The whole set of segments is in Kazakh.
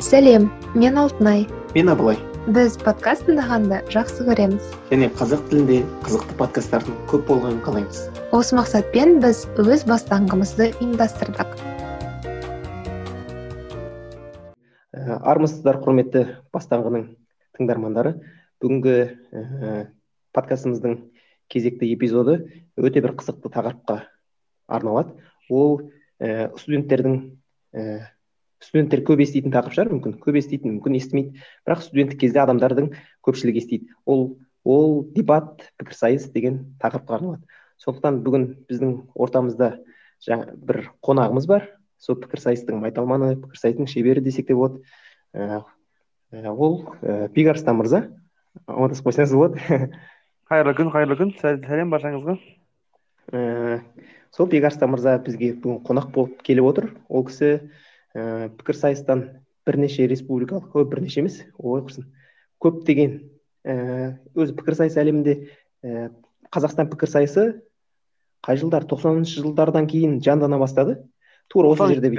сәлем мен алтынай. Мен абылай. Біз подкаст тыңдағанды жақсы көреміз. Және қазақ тілінде қызықты подкасттардың көп болғанын қалаймыз. Осы мақсатпен біз өз бастаңғымызды ұйымдастырдық. Ә, армысыздар құрметті бастаңғының тыңдармандары. Бүгінгі ә, подкастымыздың кезекті эпизоды өте бір қызықты тақырыпқа арналады. Ол ә, студенттердің ә, студенттер көп еститін тақырып шығар. Мүмкін көп еститін мүмкін естімейді. Бірақ студенттік кезде адамдардың көпшілігі естиді. Ол ол дебат пікірсайыс деген тақырыпқа арналады. Сондықтан бүгін біздің ортамызда жаңа бір қонағымыз бар. Сол пікірсайыстың майталманы пікірсайыстың шебері десек те болады. Ә, ол ә, бекарыстан мырза амандасып қойсаңыз болады. Қайырлы күн қайырлы күн. Сәлем баршаңызға ә, сол бекарыстан мырза бізге бүгін қонақ болып келіп отыр. Ол кісі ә, пікірсайыстан бірнеше республикалық ой бірнеше емес ой құрсын. Көптеген ә, өзі пікірсайыс әлемінде ә, қазақстан пікірсайысы қай жылдар? Тоқсаныншы жылдардан кейін жандана бастады. Тура осы жерде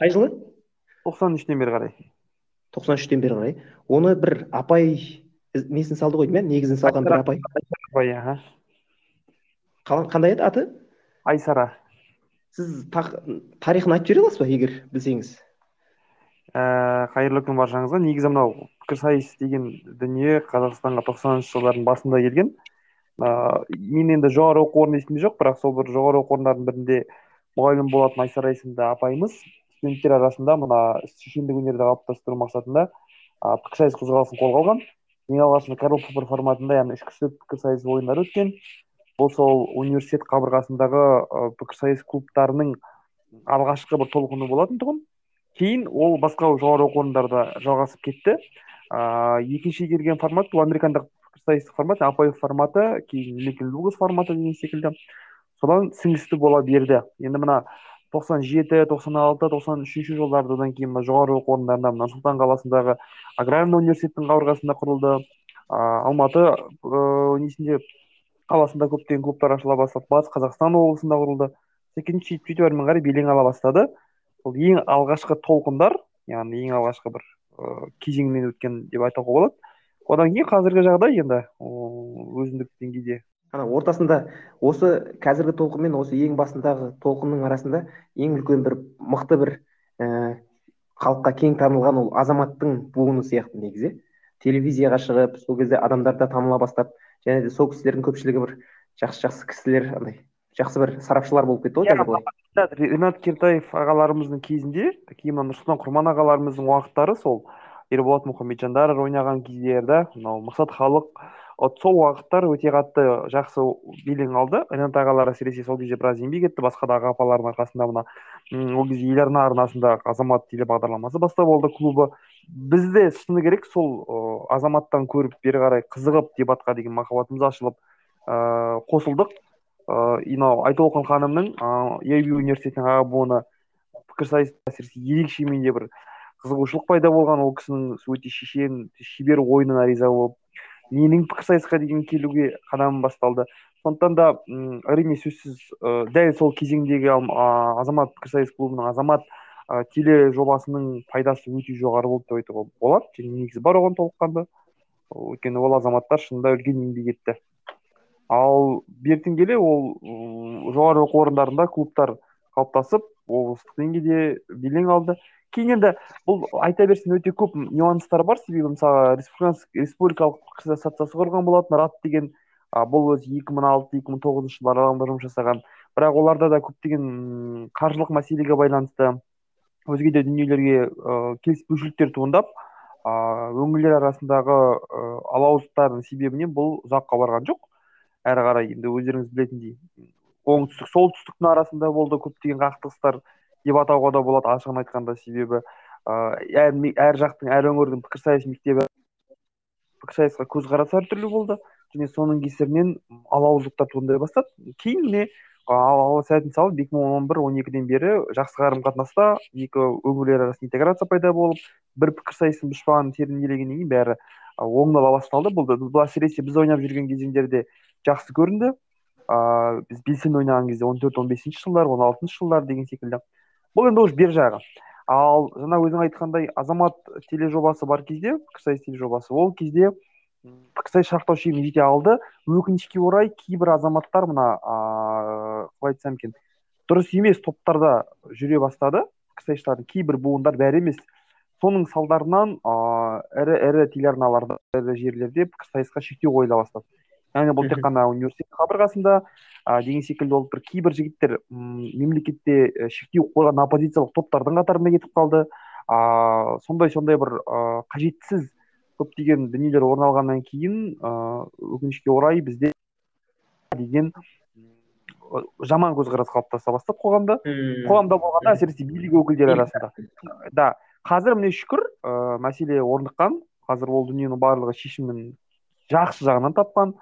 қай жылы? Тоқсан үштен бері қарай. Тоқсан үштен бері қарай. Оны бір апай несін салды ғой деймін негізін салған бір апай. Қандай еді аты? Айсара. Сіз тарихын айтып жібере аласыз ба егер білсеңіз? Ә, қайырлы күн баршаңызға. Негізі мынау пікірсайыс деген дүние қазақстанға тоқсаныншы жылдардың басында келген. Ыыы мен енді жоғары оқу орны есімде жоқ бірақ сол бір жоғары оқу орындарының бірінде мұғалім болатын айсара есімді апайымыз студенттер арасында мына шешендік өнерді қалыптастыру мақсатында ыыы пікірсайыс қозғалысын қолға алған. ең алғашында король форматында яғни үш кісілік пікірсайыс ойындары өткен. Бұл сол университет қабырғасындағы пікірсайыс клубтарының алғашқы бір толқыны болатын тұғын. Кейін ол басқа жоғары оқу орындарда жалғасып кетті. Ыыы екінші келген формат бұл американдық пікірсайыстық формат апай форматы кейін микл дуглас форматы деген секілді. Содан сіңісті бола берді. Енді мына тоқсан жеті тоқсан алты тоқсан үшінші жылдардан кейін мына жоғары оқу орындарында нұр сұлтан қаласындағы аграрный университеттің қабырғасында құрылды. Ыыы алматы ыыы несінде қаласында көптеген клубтар ашыла бастады. Батыс қазақстан облысында құрылды. Сөйтіп сөйтіп сөйтіп әрмен қарай белең ала бастады. Сол ең алғашқы толқындар яғни ең алғашқы бір ыыы кезеңмен өткен деп айтуға болады. Одан кейін қазіргі жағдай енді өзіндік деңгейде. Ана ортасында осы қазіргі толқын мен осы ең басындағы толқынның арасында ең үлкен бір мықты бір ііі халыққа кең танылған ол азаматтың буыны сияқты негізі. Телевизияға шығып сол кезде адамдар да таныла бастап және де сол кісілердің көпшілігі бір жақсы жақсы кісілер андай жақсы бір сарапшылар болып кетті ғой қазір былай. ринат кертаев ағаларымыздың кезінде кейін мына нұрсұлтан құрман ағаларымыздың уақыттары сол ерболат мұхамеджандар ойнаған кездерде мынау мақсат халық вот сол уақыттар өте қатты жақсы белең алды. Ринат ағалар әсіресе сол кезде біраз еңбек етті басқа да аға апалардың арқасында мына ол кезде еларна арнасында азамат телебағдарламасы бастау болды клубы. Бізде шыны керек сол азаматтан көріп бері қарай қызығып дебатқа деген махаббатымыз ашылып ыыы қосылдық. Ыыы мынау айтолқын ханымның ыыы университетінің аға буыны пікірсайыс әсіресе ерекше менде бір қызығушылық пайда болған. Ол кісінің өте шешен шебер ойынына риза болып менің пікірсайысқа деген келуге қадамым басталды. Сондықтан да әрине сөзсіз дәл сол кезеңдегі азамат пікірсайыс клубының азамат ә, тележобасының пайдасы өте жоғары болды деп айтуға болады. Және негізі бар оған толыққанды. Өйткені ол азаматтар шынында үлкен еңбек етті. Ал бертін келе ол жоғары оқу орындарында клубтар қалыптасып облыстық деңгейде белең алды. Кейін енді бұл айта берсең өте көп нюанстар бар. Себебі мысалы республикалық ассоциация құрған болатын рат деген а, бұл өзі екі мың алты екі мың тоғызыншы жылдар аралығында жұмыс жасаған. Бірақ оларда да көптеген қаржылық мәселеге байланысты өзге де дүниелерге келіспеушіліктер туындап өңірлер арасындағы алауыздықтардың себебінен бұл ұзаққа барған жоқ. Әрі қарай енді өздеріңіз білетіндей оңтүстік солтүстіктің арасында болды көптеген қақтығыстар деп атауға да болады ашығын айтқанда себебі әр, әр жақтың әр өңірдің пікірсайыс мектебі пікірсайысқа көзқарасы әртүрлі болды. Және соның кесірінен алауыздықтар туындай бастады. Кейін міне ал сәтін салып екі мың он бір он екіден бері жақсы қарым қатынаста екі өңірлер арасында интеграция пайда болып бір пікірсайыстың дұшпанын тереңдегеннен кейін бәрі оңдала басталды бұл бұл әсіресе біз ойнап жүрген кезеңдерде жақсы көрінді. Ыыы біз белсенді ойнаған кезде он төрт он бесінші жылдар он алтыншы жылдар деген секілді. Бұл енді уже бер жағы. Ал жаңа өзің айтқандай азамат тележобасы бар кезде пікірсайыс тележобасы ол кезде пікірсайыс шарықтау шегіне жете алды. Өкінішке орай кейбір азаматтар мына ыыы қалай айтсам екен дұрыс емес топтарда жүре бастады пікірсайысшылардың кейбір буындар бәрі емес. Соның салдарынан ыыы ірі ірі телеарналарда ірі жерлерде пікірсайысқа шектеу қойыла бастады. Яғни бұл тек қана университет қабырғасында ә, деген секілді ол бір кейбір жігіттер мемлекетте шектеу қойған оппозициялық топтардың қатарына кетіп қалды. А сондай сондай бір ә, қажетсіз көптеген дүниелер орын алғаннан кейін ыыы өкінішке орай бізде деген жаман көзқарас қалыптаса бастады қоғамда. Қоғамда болғанда әсіресе билік өкілдері арасында. Да қазір міне шүкір ә, мәселе орныққан. Қазір ол дүниенің барлығы шешімін жақсы жағынан тапқан.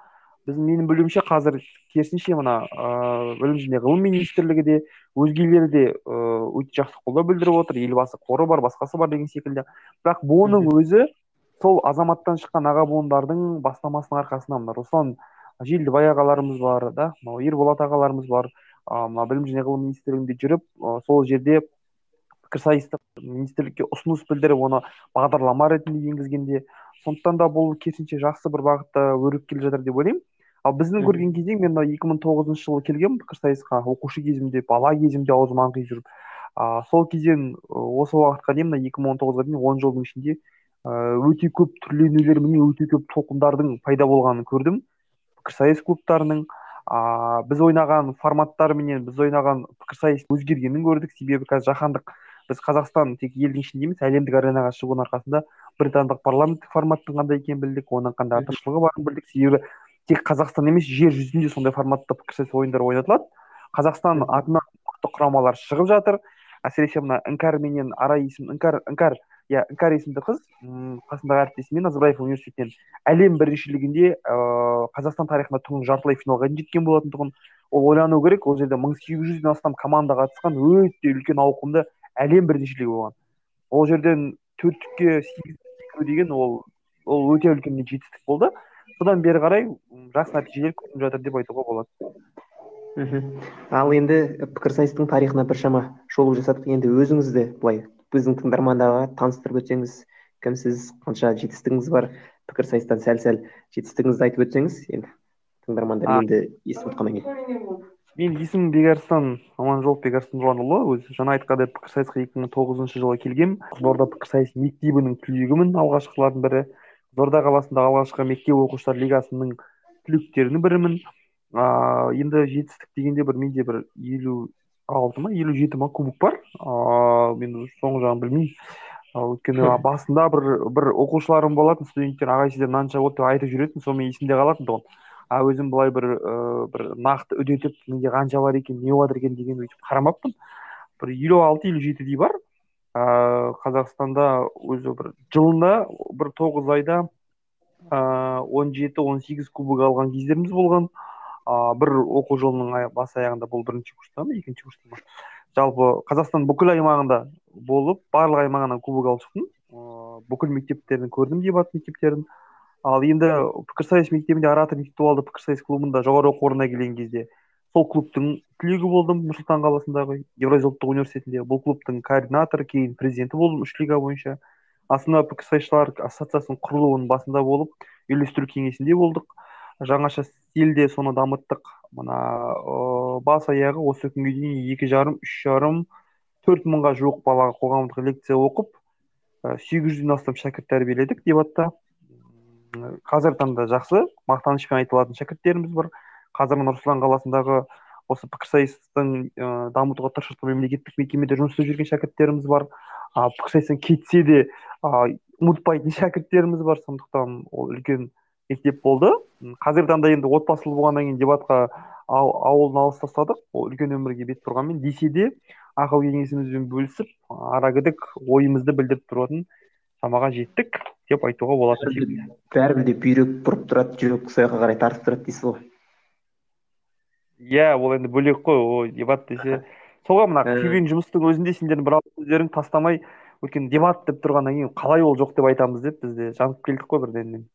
Біз менің білуімше қазір керісінше мына ыыы білім және ғылым министрлігі де өзгелері де ыыы өте жақсы қолдау білдіріп отыр. Елбасы қоры бар басқасы бар деген секілді. Бірақ бұның өзі сол азаматтан шыққан аға буындардың бастамасының арқасында мына руслан желдібай ағаларымыз бар да мынау ерболат ағаларымыз бар. Ыыы мына білім және ғылым министрлігінде жүріп сол жерде пікірсайысты министрлікке ұсыныс білдіріп оны бағдарлама ретінде енгізгенде сондықтан да бұл керісінше жақсы бір бағытта өріп келе жатыр деп ойлаймын. Ал біздің көрген кезең мен мына екі мың тоғызыншы жылы келгенмін пікірсайысқа оқушы кезімде бала кезімде аузым аңқиып жүріп. А, сол кезден осы уақытқа дейін мына екі мың он тоғызға дейін он жылдың ішінде өте көп түрленулер міне өте көп толқындардың пайда болғанын көрдім. Пікірсайыс клубтарының а, біз ойнаған форматтар менен біз ойнаған пікірсайыс өзгергенін көрдік. Себебі қазір жаһандық біз қазақстан тек елдің ішінде емес әлемдік аренаға шығуының арқасында британдық парламенттік форматтың қандай екенін білдік оның қандай артықшылығы барын білдік. Себебі тек қазақстан емес жер жүзінде сондай форматта пікірсайыс ойындар ойнатылады. Қазақстан атынан мықты құрамалар шығып жатыр. Әсіресе мына іңкәр менен арай есім іңкәр іңкәр иә іңкәр есімді қыз қасындағы әріптесімен назарбаев университетінен әлем біріншілігінде ыыы қазақстан тарихында тұңғыш жартылай финалға дейін жеткен болатын тұғын ол ойлану керек. Ол жерде мың сегіз жүзден астам команда қатысқан өте үлкен ауқымды әлем біріншілігі болған. Ол жерден төрттікке сегіз деген ол ол өте үлкен жетістік болды. Содан бері қарай жақсы нәтижелер көрініп жатыр деп айтуға болады. Мхм. Ал енді пікірсайыстың тарихына біршама шолу жасадық. Енді өзіңіз де былай біздің тыңдармандарға таныстырып өтсеңіз кімсіз қанша жетістігіңіз бар пікірсайыстан сәл сәл жетістігіңізді айтып өтсеңіз енді тыңдармандар енді естіп отқаннан кейін. Менің есімім бекарыстан аманжолов бекарыстан нұрланұлы өзі жаңа айтқандай пікірсайысқа екі мың тоғызыншы жылы келгенмін қызылорда пікірсайыс мектебінің түлегімін алғашқылардың бірі. Қызылорда қаласындағы алғашқы мектеп оқушылар лигасының түлектерінің бірімін. Ыыы енді жетістік дегенде бір менде бір елу алты ма елу жеті ма кубок бар. Ыыы мен соңғы жағын білмеймін. Өйткені басында бір бір оқушыларым болатын студенттер ағай сіздер мынанша болды деп айтып жүретін сонымен есімде қалатын тұғын. А өзім былай бір ыыы бір нақты үдетіп менде қанша бар екен не жатыр екен деген өйтіп қарамаппын. Бір елу алты елу жетідей бар. Ыыы қазақстанда өзі бір жылына бір тоғыз айда ыыы он жеті он сегіз кубок алған кездеріміз болған. Ыыы бір оқу жылының бас аяғында бұл бірінші курста ма екінші курста ма? Жалпы қазақстан бүкіл аймағында болып барлық аймағынан кубок алып шықтым. Ыыы бүкіл мектептерін көрдім дебат мектептерін. Ал енді пікірсайыс мектебінде оратор интеллектуалды пікірсайыс клубында жоғары оқу орнына келген кезде сол клубтың түлегі болдым нұр сұлтан қаласындағы евразия ұлттық университетінде. Бұл клубтың координаторы кейін президенті болдым үш лига бойынша. Астана пікірсайысшылар ассоциациясының құрылуының басында болып үйлестіру кеңесінде болдық. Жаңаша стильде соны дамыттық. Мына ә, бас аяғы осы күнге дейін екі жарым үш жарым төрт мыңға жуық балаға қоғамдық лекция оқып сегіз жүзден астам шәкірт тәрбиеледік дебатта қазіргі таңда жақсы мақтанышпен айта алатын шәкірттеріміз бар. Қазір нұр сұлтан қаласындағы осы пікірсайыстың ә, дамытуға тырысып мемлекеттік мекемеде жұмыс істеп жүрген шәкірттеріміз бар. А пікірсайыстан кетсе де ә, ұмытпайтын шәкірттеріміз бар. Сондықтан ол үлкен мектеп болды. Қазіргі таңда енді отбасылы болғаннан кейін дебатқа ауылын алыс тастадық ол үлкен өмірге бет бұрғанмен десе де ақыл кеңесімізбен бөлісіп арагідік ойымызды білдіріп тұратын шамаға жеттік деп айтуға болады бәрібір де бүйрек бұрып тұрады жүрек сол жаққа қарай тартып тұрады дейсіз ғой. Иә ол енді бөлек қой ол дебат десе. Солға мына күйген жұмыстың өзінде сендердің бір өздерің тастамай өйткені дебат деп тұрғаннан кейін қалай ол жоқ деп айтамыз деп біз де жанып келдік қой бірден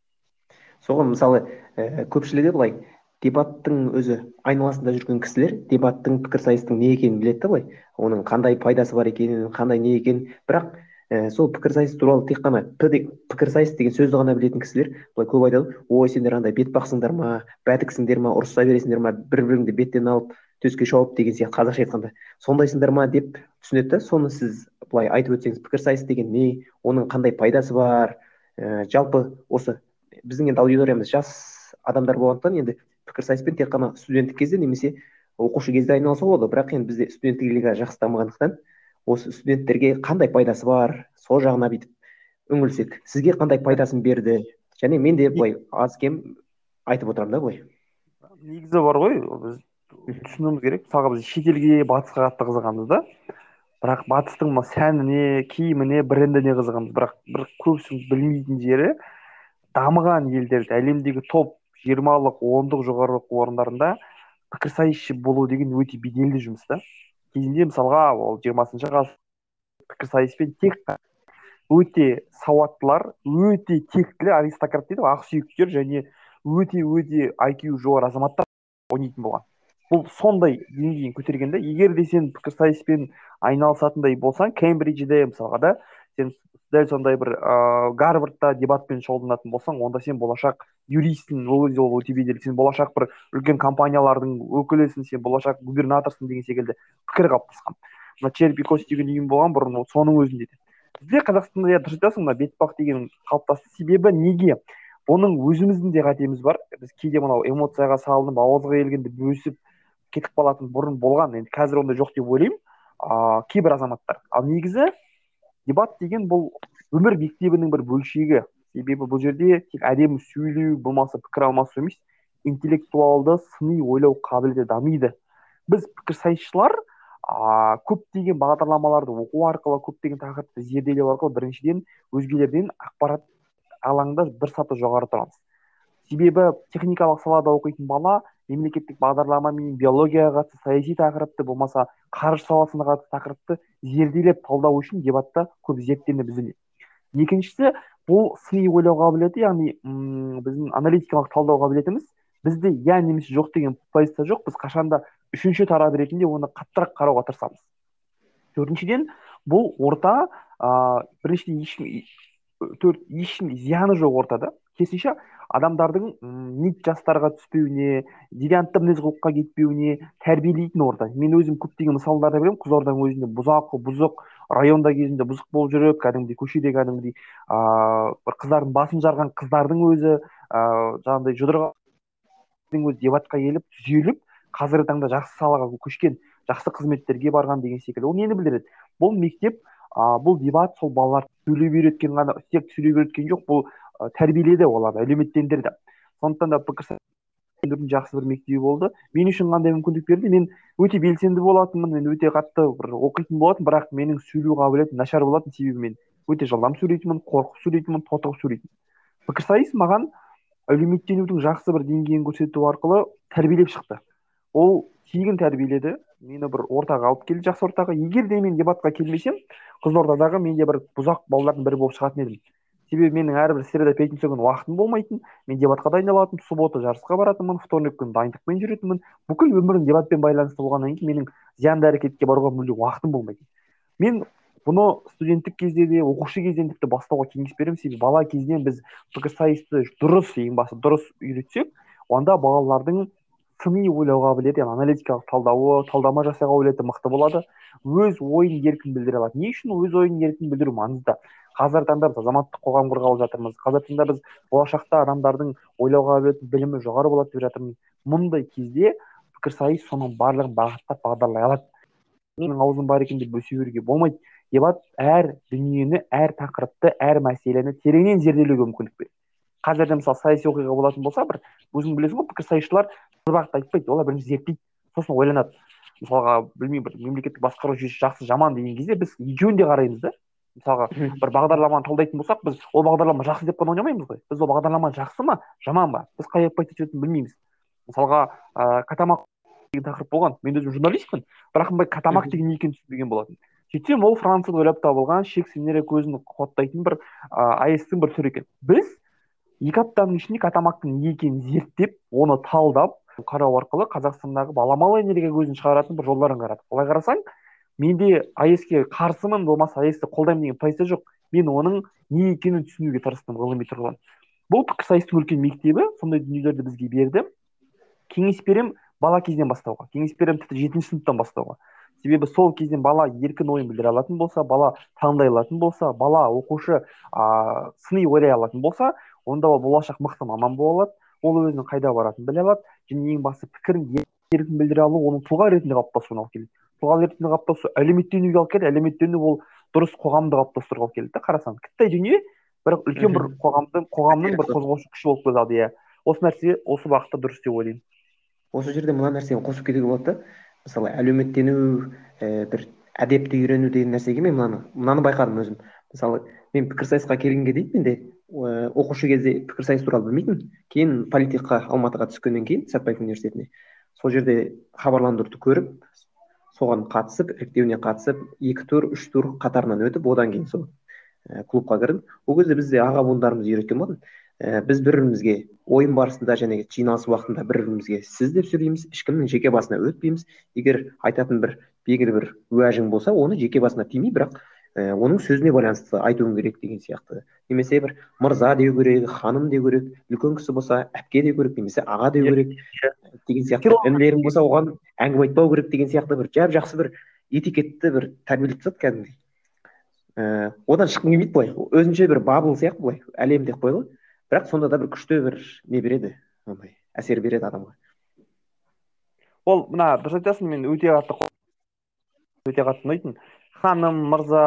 соған мысалы ә, көпшілігі былай дебаттың өзі айналасында жүрген кісілер дебаттың пікірсайыстың не екенін біледі да былай. Оның қандай пайдасы бар екенін қандай не екенін. Бірақ ә, сол пікірсайыс туралы тек қана пікірсайыс деген сөзді ғана білетін кісілер былай көп айтады. Ой сендер андай бетпақсыңдар ма бәтіксіңдер ма ұрыса бересіңдер ма бір біріңді беттен алып төске шауып деген сияқты қазақша айтқанда. Сондайсыңдар ма? деп түсінеді да соны сіз былай айтып өтсеңіз пікірсайыс деген не оның қандай пайдасы бар? Ә, жалпы осы біздің енді аудиториямыз жас адамдар болғандықтан енді пікірсайыспен тек қана студенттік кезде немесе оқушы кезде айналысуға болады. Бірақ енді бізде студенттік лига жақсы дамығандықтан осы студенттерге қандай пайдасы бар сол жағына бүйтіп үңілсек сізге қандай пайдасын берді? Және мен де былай аз кем айтып отырамын да былай. Негізі бар ғой біз түсінуіміз керек. Мысалға біз шетелге батысқа қатты қызығамыз да. Бірақ батыстың мына сәніне киіміне брендіне қызығамыз. Бірақ бір көбісінің білмейтін жері дамыған елдерде әлемдегі топ жиырмалық ондық жоғары оқу орындарында пікірсайысшы болу деген өте беделді жұмыс та. Кезінде мысалға ол жиырмасыншы ғасыр пікірсайыспен тек өте сауаттылар өте тектілі аристократ дейді ғой ақсүйектер және өте өте IQ жоғары азаматтар ойнайтын болған. Бұл сондай деңгейін көтерген егер де сен пікірсайыспен айналысатындай болсаң кембриджде мысалға да сен дәл сондай бір ыыы гарвардта дебатпен шұғылданатын болсаң онда сен болашақ юристсің ол кезде ол өте беделді сен болашақ бір үлкен компаниялардың өкілісің сен болашақ губернаторсың деген секілді пікір қалыптасқан. Мына черпи деген ұйым болған бұрын соның өзінде де. Бізде қазақстанда иә дұрыс айтасың мына бетпақ деген қалыптасты себебі неге? Оның өзіміздің де қатеміз бар. Біз кейде мынау эмоцияға салынып ауызға келгенде бөсіп кетіп қалатын бұрын болған енді қазір ондай жоқ деп ойлаймын. Ыыы кейбір азаматтар. Ал негізі дебат деген бұл өмір мектебінің бір бөлшегі. Себебі бұл жерде тек әдемі сөйлеу болмаса пікір алмасу емес интеллектуалды сыни ойлау қабілеті дамиды. Біз пікірсайысшылар ыыы көптеген бағдарламаларды оқу арқылы көптеген тақырыпты зерделеу арқылы біріншіден өзгелерден ақпарат алаңда бір саты жоғары тұрамыз. Себебі техникалық салада оқитын бала мемлекеттік бағдарлама мен биологияға қатысты саяси тақырыпты болмаса қаржы саласына қатысты тақырыпты зерделеп талдау үшін дебатта көп зерттеніп ізденеді екіншісі бұл сыни ойлау қабілеті яғни м біздің аналитикалық талдау қабілетіміз бізде иә немесе жоқ деген позиция жоқ біз қашанда үшінші тарап ретінде оны қаттырақ қарауға тырысамыз. Төртіншіден бұл орта ыыы біріншіден ешкім төрт ешкімге зияны жоқ ортада. Керісінше адамдардың нит жастарға түспеуіне девиантты мінез құлыққа кетпеуіне тәрбиелейтін орта. Мен өзім көптеген мысалдарды беремін. Қызылорданың өзінде бұзақы бұзық районда кезінде бұзық болып жүріп кәдімгідей көшеде кәдімгідей ыыы бір қыздардың басын жарған қыздардың өзі ыыы жаңағыдай жұдырық өзі дебатқа келіп түзеліп қазіргі таңда жақсы салаға көшкен жақсы қызметтерге барған деген секілді. Ол нені білдіреді бұл мектеп а, бұл дебат сол балаларды сөйлеп үйреткен ғана тек сөйлеп үйреткен жоқ бұл тәрбиеледі оларды әлеуметтендірді сондықтан да пікір жақсы бір мектебі болды. Мен үшін қандай мүмкіндік берді мен өте белсенді болатынмын мен өте қатты бір оқитын болатынмын бірақ менің сөйлеу қабілетім нашар болатын себебі мен өте жылдам сөйлейтінмін қорқып сөйлейтінмін тотығып сөйлейтінмін. Пікірсайыс маған әлеуметтенудің жақсы бір деңгейін көрсету арқылы тәрбиелеп шықты. Ол тегін тәрбиеледі. Мені бір ортаға алып келді жақсы ортаға. Егер де мен дебатқа келмесем қызылордадағы мен де бір бұзақ балалардың бірі болып шығатын едім. Себебі менің әрбір среда пятница күні уақытым болмайтын мен дебатқа дайындалатынмын суббота жарысқа баратынмын вторник күні дайындықпен жүретінмін. Бүкіл өмірім дебатпен байланысты болғаннан кейін менің зиянды әрекетке баруға мүлде уақытым болмайтын. Мен бұны студенттік кезде де оқушы кезден тіпті бастауға кеңес беремін. Себебі бала кезінен біз пікірсайысты дұрыс ең басты дұрыс үйретсек онда балалардың сыни ойлау қабілеті яғни аналитикалық талдауы талдама жасау қабілеті мықты болады. Өз ойын еркін білдіре алады. Не үшін өз ойын еркін білдіру маңызды? Қазіргі таңда біз азаматтық қоғам құрғалы жатырмыз. Қазіргі таңда біз болашақта адамдардың ойлау қабілеті білімі жоғары болады деп жатырмыз. Мұндай кезде пікірсайыс соның барлығын бағыттап бағдарлай алады. Менің аузым бар екен деп бөсе беруге болмайды. Дебат әр дүниені әр тақырыпты әр мәселені тереңнен зерделеуге мүмкіндік береді. Қазірде мысалы саяси оқиға болатын болса бір өзің білесің ғой пікірсайысшылар бір бағытты айтпайды олар бірінші зерттейді. Сосын ойланады. мысалға білмеймін бір мемлекеттік басқару жүйесі жақсы жаман деген кезде біз екеуін де қараймыз да. мысалға бір бағдарламаны талдайтын болсақ біз ол бағдарлама жақсы деп қана ойнамаймыз ғой. Біз ол бағдарлама жақсы ма жаман ба? Біз қай жаққа жететінін білмейміз. мысалға ыыы катамак деген тақырып болған. Мен өзім журналистпін бірақ мындай катамак деген не екенін түсінбеген болатынмын сөйтсем ол францияда ойлап табылған сенері көзін қуаттайтын бір аэс бір түрі екен. Біз екі аптаның ішінде катамактың не екенін зерттеп оны талдап қарау арқылы қазақстандағы баламалы энергия көзін шығаратын бір жолдарын қарадық былай қарасаң менде аэс ке қарсымын болмаса аэс ті қолдаймын деген позиция жоқ. Мен оның не екенін түсінуге тырыстым ғылыми тұрғыдан. Бұл пікірсайыстың үлкен мектебі сондай дүниелерді бізге берді. Кеңес беремін бала кезден бастауға кеңес беремін тіпті жетінші сыныптан бастауға. Себебі сол кезден бала еркін ойын білдіре алатын болса бала таңдай алатын болса бала оқушы ә, сыни ойлай алатын болса онда ол болашақ мықты маман бола алады. Ол өзінің қайда баратынын біле алады. Және ең бастысы пікірін еркін білдіре алу оның тұлға ретінде қалыптасуына алып келеді. Тұлға ретінде қалыптасу әлеуметтенуге алып келеді әлеуметтену ол дұрыс қоғамды қалыптастыруға алып келеді да қарасаң. Кіттай дүние бірақ үлкен бір қоғамдың қоғамның бір қозғаушы күші болып келеді иә. Осы нәрсе осы бағытта дұрыс деп ойлаймын. Осы жерде мына нәрсені қосып кетуге болады да. Мысалы әлеуметтену ә, бір әдепті үйрену деген нәрсеге мен мынаны мынаны байқадым өзім. Мысалы мен пікірсайысқа келгенге дейін менде оқушы кезде пікірсайыс туралы білмейтінмін кейін политехқа алматыға түскеннен кейін сәтбаев университетіне сол жерде хабарландыруды көріп соған қатысып іріктеуіне қатысып екі тур үш тур қатарынан өтіп одан кейін сол ә, клубқа кірдім. Ол кезде бізде аға буындарымыз үйреткен болатын ә, біз бір бірімізге ойын барысында және жиналыс уақытында бір бірімізге сіз деп сөйлейміз ешкімнің жеке басына өтпейміз. Егер айтатын бір белгілі бір уәжің болса оны жеке басына тимей бірақ ә, оның сөзіне байланысты айтуың керек деген сияқты. Немесе бір мырза деу керек ханым деу керек үлкен кісі болса әпке деу керек немесе аға деу керек деген сияқты. Інілерің болса оған әңгіме айтпау керек деген сияқты бір жап жақсы бір этикетті бір тәрбиелеп тастады кәдімгідей. Ііі одан шыққың келмейді былай. Өзінше бір бабл сияқты былай әлем деп қой ғой. Бірақ сонда да бір күшті бір не береді андай әсер береді адамға. Ол мына дұрыс айтасың мен өте қатты өте қатты ұнайтын. Ханым мырза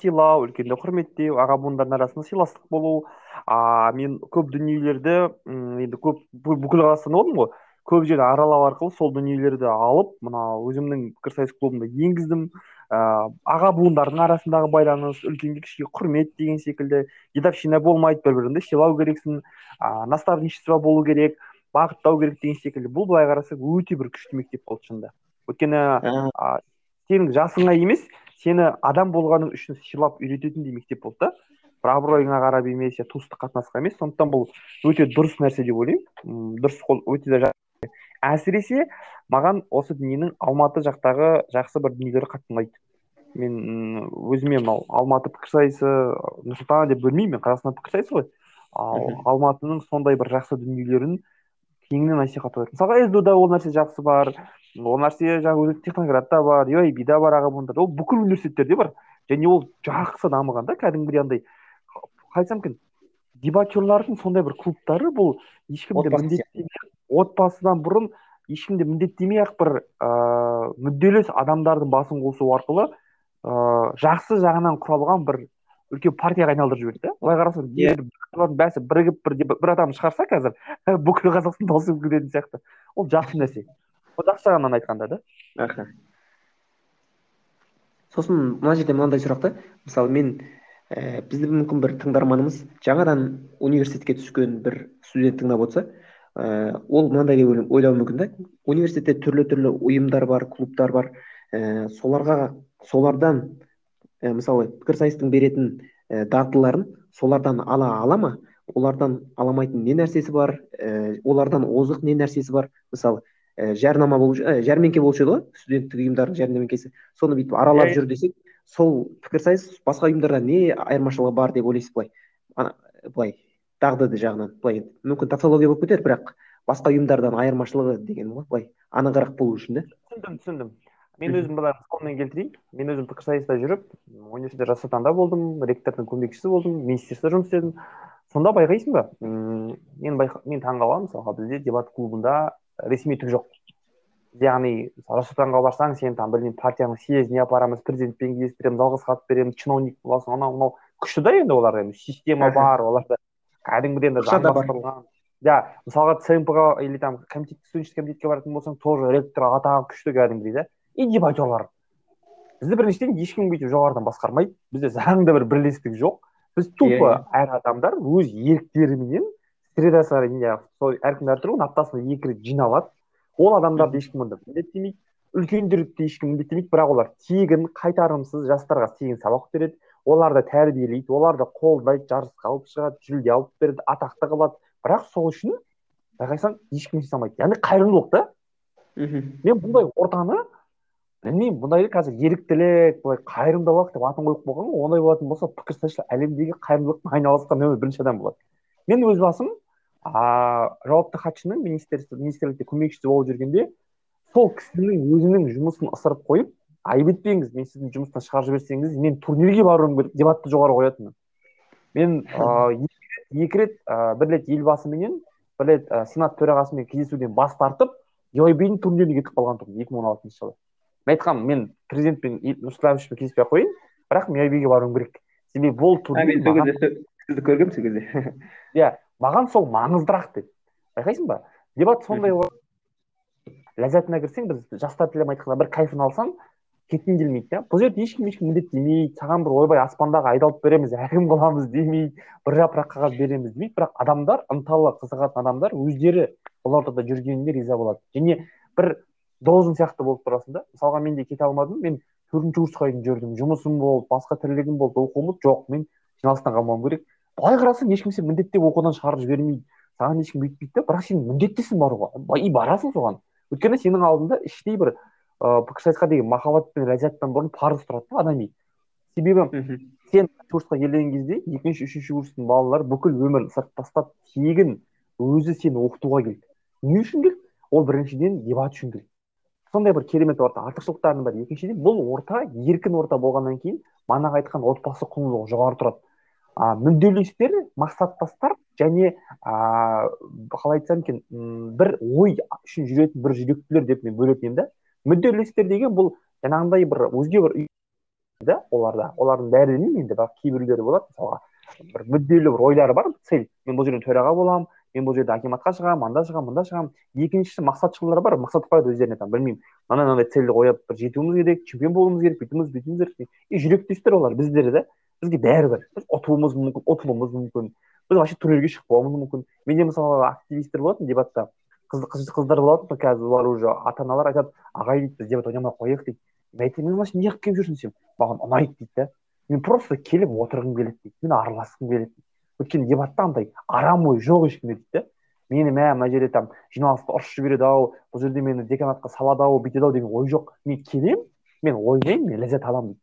сыйлау үлкенді құрметтеу аға буындардың арасында сыйластық болу. А мен көп дүниелерді енді көп бүкіл қазақстанда болдым ғой. Көп жерді аралау арқылы сол дүниелерді алып мына өзімнің пікірсайыс клубымда енгіздім. Ә, аға буындардың арасындағы байланыс үлкенге кішіге құрмет деген секілді дедовщина болмайды бір біріңді сыйлау керексің. Ә, наставничество болу керек бағыттау керек деген секілді. Бұл былай қарасақ өте бір күшті мектеп болды шынында. Өйткені ә, сенің жасыңа емес сені адам болғаның үшін сыйлап үйрететіндей мектеп болды да. Бір абыройыңа қарап емес я туыстық қатынасқа емес. Сондықтан бұл өте дұрыс нәрсе деп ойлаймын. Дұрыс өте әсіресе маған осы дүниенің алматы жақтағы жақсы бір дүниелері қатты ұнайды мен өзіме мынау алматы пікірсайысы нұр сұлтан деп бөлмеймін мен қазақстан пікірсайысы ғой. Ал алматының сондай бір жақсы дүниелерін кеңінен насихаттау керек да ол нәрсе жақсы бар. Ол нәрсе жаңағы техноградта бар юайби да бар аға буындарда ол бүкіл университеттерде бар. Және ол жақсы дамыған да кәдімгідей андай. Қалай айтсам екен дебатерлардың сондай бір клубтары бұл ешкімді міндеттемей отбасыдан бұрын ешкімді міндеттемей ақ бір ыыы мүдделес адамдардың басын қосу арқылы ыыы жақсы жағынан құралған бір үлкен партияға айналдырып жіберді да. Былай қарасаң yeah. бәсі бірігіп бір бір адам шығарса қазір бүкіл қазақстан дауыс кететін сияқты. Ол жақсы нәрсе. Жақсы жағынан айтқанда да аха сосын мына жерде мынандай сұрақ та. Мысалы мен ә, бізді мүмкін бір тыңдарманымыз жаңадан университетке түскен бір студент тыңдап отырса ә, ол мынандай деп ойлауы мүмкін да. Университетте түрлі түрлі ұйымдар бар клубтар бар. Ә, соларға солардан ә, мысалы пікірсайыстың беретін ә, дағдыларын солардан ала ала ма? Олардан аламайтын не нәрсесі бар? Ә, олардан озық не нәрсесі бар? Мысалы ә, жарнама болушы ә, жәрмеңке болушы еді ғой студенттік ұйымдардың жәрмеңкесі соны бүйтіп аралап жүр десек сол пікірсайыс басқа ұйымдардан не айырмашылығы бар деп ойлайсыз былай? Былай дағды жағынан былай мүмкін тавтология болып кетер бірақ басқа ұйымдардан айырмашылығы деген ғой былай анығырақ болу үшін да түсіндім түсіндім. Мен өзім былай мысалмен келтірейін. Мен өзім пікірсайыста жүріп университетте жас отанда болдым ректордың көмекшісі болдым министерствода жұмыс істедім. Сонда байқайсың ба? Мен байқа мен таңқаламын мысалға бізде дебат клубында ресми түк жоқ. Яғни жас отанға барсаң сен там білмеймін партияның съезіне апарамыз президентпен кездестіреміз алғыс хат береміз чиновник боласың анау мынау. Күшті да енді олар енді система бар оларда кәдімгідей енді заңдастырылған. Иә мысалға цмп ға или там комитет студенческий комитетке баратын болсаң тоже ректор атағы күшті кәдімгідей да. И дебатерлар бізді біріншіден ешкім бүйтіп жоғарыдан басқармайды. Бізде заңда бір бірлестік жоқ. Біз тупо әр адамдар өз еріктеріменен средасы сол әркім әртүрлі аптасына екі рет жиналады. Ол адамдарды ешкім онда міндеттемейді. Үлкендерді ешкім міндеттемейді бірақ олар тегін қайтарымсыз жастарға тегін сабақ береді. Оларды тәрбиелейді оларды қолдайды жарысқа алып шығады жүлде алып береді атақты қылады. Бірақ сол үшін байқасаң ешкім есе алмайды. Яғни қайырымдылық та. Мхм. Мен бұндай ортаны білмеймін бұндайды қазір еріктілік былай қайырымдылық деп атын қойып қойған ғой. Ондай болатын болса пікірсайысшылар әлемдегі қайырымдылықпен айналысқан нөмір бірінші адам болады. Мен өз басым а жауапты хатшының министерство министрлікте көмекшісі болып жүргенде сол кісінің өзінің жұмысын ысырып қойып айып етпеңіз мен сіздің жұмыстан шығарып жіберсеңіз мен турнирге баруым керек дебатты жоғары қоятынмын. Мен ыыы екі рет ә, бір рет елбасыменен бір рет ә, сенат төрағасымен кездесуден бас тартып еуропейдің турниріне кетіп қалған тұғынмын екі мың он алтыншы жылы. Мен айтқанмын мен президентпен нұрсұлтан әбішевичпен кездеспей ақ қояйын бірақ мен еуропейге баруым керек. Себебі ол турнир сізді көргенмін сол кезде. Иә маған сол маңыздырақ деді байқайсың ба? Дебат сондай ләззатына кірсең біз жастар тілімен айтқанда бір кайфын алсаң кеткің келмейді да бұл жерде ешкім ешкім міндеттемейді саған бір ойбай аспандағы айдалып береміз әкім қыламыз демейді. Бір жапырақ қағаз береміз демейді. Бірақ адамдар ынталы қызығатын адамдар өздері бұл ортада жүргеніне риза болады. Және бір должен сияқты болып тұрасың да мысалға мен де кете алмадым. Мен төртінші курсқа дейін жүрдім. Жұмысым болды басқа тірлігім болды оқуым болды. Жоқ мен жиналыстан қалмауым керек. Былай қарасаң ешкім сені міндеттеп оқудан шығарып жібермейді саған ешкім бүйтпейді да бірақ сен міндеттісің баруға и барасың соған. Өйткені сенің алдында іштей бір ыыы пікірсайысқа деген махаббат пен ләззаттан бұрын парыз тұрады да адами. Себебі сен курсқа келген кезде екінші үшінші курстың балалары бүкіл өмірін ысырып тастап тегін өзі сені оқытуға келді. Не үшін келді? Ол біріншіден дебат үшін келді. Сондай бір керемет орта артықшылықтарының бірі. Екіншіден бұл орта еркін орта болғаннан кейін манағы айтқан отбасы құндылығы жоғары тұрады. А мүдделестер мақсаттастар және а қалай айтсам екен бір ой үшін жүретін бір жүректілер деп мен бөлетін едім да. Мүдделестер деген бұл жаңағындай бір өзге бір да оларда. Олардың бәрі демеймін енді бірақ кейбіреулері болады. Мысалға бір мүдделі бір ойлары бар. Цель мен бұл жерде төраға боламын мен бұл жерде акиматқа шығамын анда шығамын мында шығамын. Екіншісі мақсатшылар бар. Мақсат қояды өздеріне там білмеймін. Мынандай мынандай цельді қойып бір жетуіміз керек чемпион болуымыз керек бүйтуіміз бүйтуіміз керек. И жүректестер олар біздер да бізге бәрібір біз ұтылуымыз мүмкін ұтылуымыз мүмкін біз вообще турнирге шықпауымыз мүмкін менде мысалға активистер болатын дебатта қыз, қыз, қыздар болатын қазір олар уже ата аналар айтады ағай дейді біз дебат ойнамай ақ қояйық дейді мен айтамын мен неғып келіп жүрсің десем маған ұнайды дейді да мен просто келіп отырғым келеді дейді мен араласқым келеді дейді өйткені дебатта андай арам ой жоқ ешкімде дейді да мені мә мына жерде там жиналысты ұрысып жібереді ау бұл жерде мені деканатқа салады ау бүйтеді ау деген ой жоқ мен келемін мен ойнаймын мен ләззат аламын дейді